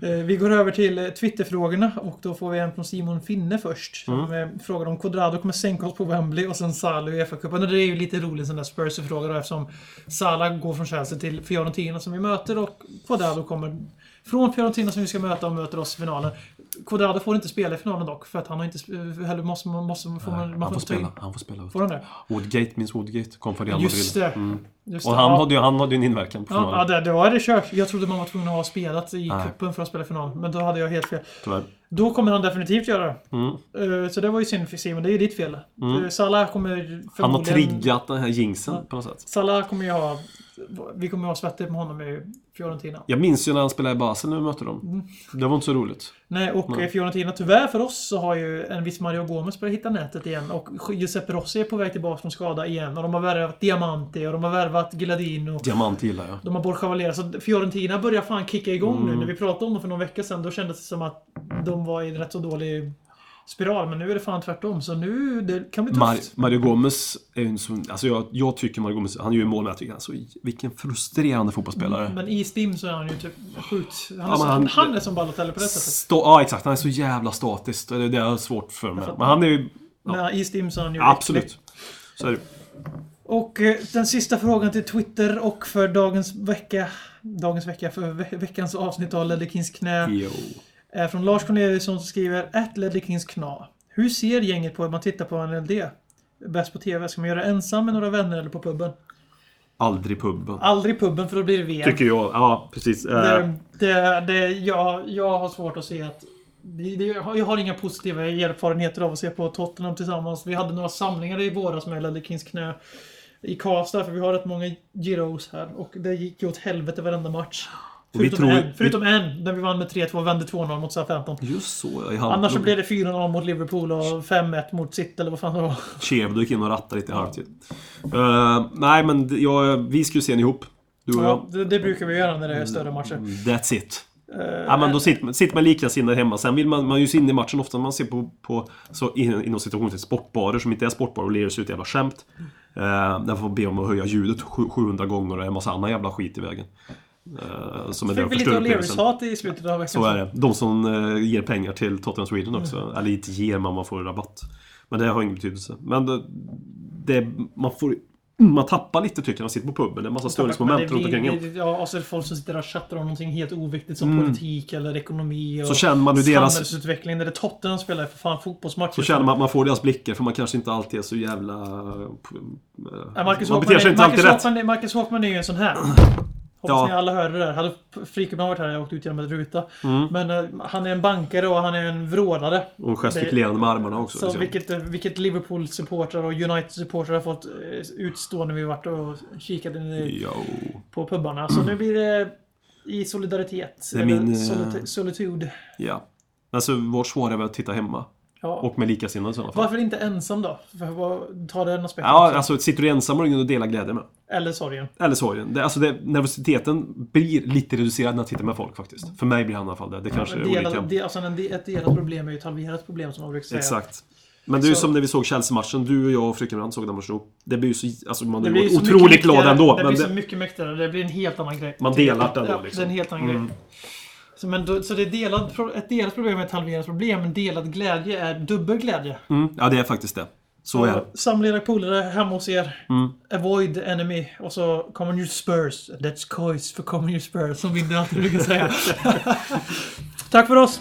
Eh, Vi går över till eh, Twitterfrågorna och då får vi en från Simon Finne först. Som Mm. eh, frågar om Quadrado kommer sänka oss på Wembley och sen Salah i FA-cupen. Det är ju lite roligt sån där Spurs-fråga då eftersom Salah går från Chelsea till Fiorentina som vi möter och Quadrado kommer från Fiorentina som vi ska möta och möter oss i finalen. Quadrado får inte spela i finalen dock för att han har inte... Heller måste, måste, får man, man han får spela. Han får spela. Får han det? Woodgate, minns Woodgate? Kom från Real Just Madrid. det. Mm. Just Och det. han, ja. hade ju, han hade ju en inverkan på Ja, ja finalen. det, det var det kört. Jag trodde man var tvungen att ha spelat i Nej. cupen för att spela final. Men då hade jag helt fel. Tyvärr. Då kommer han definitivt göra det. Mm. Eh, Så det var ju synd för Simon, det är ju ditt fel. Eh, Salah kommer förmodligen... Han har triggat den här jinxen på något sätt. Salah kommer ju ha... Vi kommer ju ha svettigt med honom i Fiorentina. Jag minns ju när han spelade i Basel när vi mötte dem. Mm. Det var inte så roligt. Nej, och eh, Fiorentina, tyvärr för oss, så har ju en viss Mario Gomez börjat hitta nätet igen. Och Giuseppe Rossi är på väg tillbaka från skada igen. Och de har värvat Diamante och de har värvat Gladino. Diamant gillar jag. De har Borja Valera, så Fiorentina börjar fan kicka igång Mm. nu. När vi pratade om dem för någon vecka sedan, då kändes det som att de var i en rätt så dålig spiral. Men nu är det fan tvärtom. Så nu, det kan bli tufft. Mar Mario Gomez är ju en sån... Alltså jag, jag tycker Mario Gomez, han gör ju mål men jag tycker han är så... Vilken frustrerande fotbollsspelare. Men i Steam så är han ju typ sjukt... Han är, men så, han- han, är som Balotelli på det sättet. Stå, ja exakt, han är så jävla statisk. Det, det är svårt för mig. Men han är ju... Ja, Men i Steam så är han ju äcklig. absolut. Så är det. Och eh, den sista frågan till Twitter och för dagens vecka... Dagens vecka, för ve veckans avsnitt av Ledley Kings knä. Jo. Är från Lars Corneliusson som skriver att Ledley Kings kna. Hur ser gänget på att man tittar på NLD? Bäst på TV. Ska man göra ensam med några vänner eller på puben? Aldrig puben. Aldrig puben för då blir det VM. Tycker jag. Ja, precis. Eh, Det, det, det, jag, jag har svårt att se att... Det, det, jag har- jag har inga positiva erfarenheter av att se på Tottenham tillsammans. Vi hade några samlingar i våras med Ledley Kings knä i Karlstad, för vi har rätt många Giros här. Och det gick ju åt helvete varenda match. Vi Förutom, tror- en, förutom en, där vi vann med 3-2 och vände 2-0 mot Southampton. Just så, ja. Annars så blev det 4-0 mot Liverpool och 5-1 mot City eller vad fan det var. Chevdo gick in och rattade lite i halvtid. Eh, nej, men jag, vi skulle se en ihop. Du och Ja, jag. det, det brukar vi göra när det är större matcher. That's it. Eh, Ja, men då sitter, man- sitter man likasinnade hemma. Sen vill man, man är ju så inne i matchen ofta när man ser på, på så in, inom situationen sportbarer som inte är sportbarer och ler sig ut jävla skämt. Eh, där får be om att höja ljudet sju- 700 gånger och en massa annan jävla skit i vägen. Eh, som är Fick vi lite förstör O'Learys upplevelsen. hat i slutet av veckan. Så är det. De som eh, ger pengar till Tottenham Sweden också. Eller inte ger, men man får rabatt Men det har ingen betydelse. Men det, det, man får... Man tappar lite tycker jag när man sitter på puben. Det är en massa störningsmoment Men runt omkring en. Ja, och så är det folk som sitter och chattar om någonting helt oviktigt som politik eller ekonomi och Så känner man hur deras- samhällsutveckling. När det är Tottenham spelar för fan fotbollsmatch. Så känner man att man får deras blickar för man kanske inte alltid är så jävla... eh, Ja, Marcus man Håkman, beter sig är, inte alltid Marcus, rätt. Håkman, Marcus Håkman är ju en sån här. Hoppas Ja. ni alla hörde det där. Hade Frikeman varit här hade jag åkt ut genom en ruta. Mm. Men eh, han är en bankare och han är en vrålare. Och gestikulerande med armarna också. Så liksom. vilket, eh, vilket Liverpool-supportrar och United-supportrar har fått eh, utstå när vi varit och i, Jo. på pubbarna. Så nu blir det i solidaritet. Det är min, Solitud. Ja. Alltså vårt svar är väl att titta hemma. Ja. Och med likasinnade i sådana fall. Varför inte ensam då? Vad, ta den aspekten Ja, också. alltså sitter du ensam har du ingen att dela glädje med. Eller sorgen. Eller sorgen. Det, alltså det, nervositeten blir lite reducerad när jag tittar med folk faktiskt. För mig blir han i alla fall det. Det kanske är Men olika. delad, de, alltså en, ett delat problem är ju ett halverat problem som man brukar säga. Exakt. Men det är ju Så- som när vi såg Chelsea-matchen. Du och jag och Frykenbrand såg den matchen. Det blir ju så... Alltså man är ju otroligt glad ändå. Det blir så mycket mäktigare. Det blir en helt annan grej. Man delar det ändå, Ja, liksom. det är en helt annan Mm. grej. Så, men då, så det är delad, ett delat problem är ett halverat problem. En delad glädje är dubbel glädje. mm, ja, det är faktiskt det. Så är det. Samla era polare hemma hos er. Mm. Avoid enemy. Och så common your spurs. That's coys för common your spurs. Som Vinny alltid brukar säga. Tack för oss!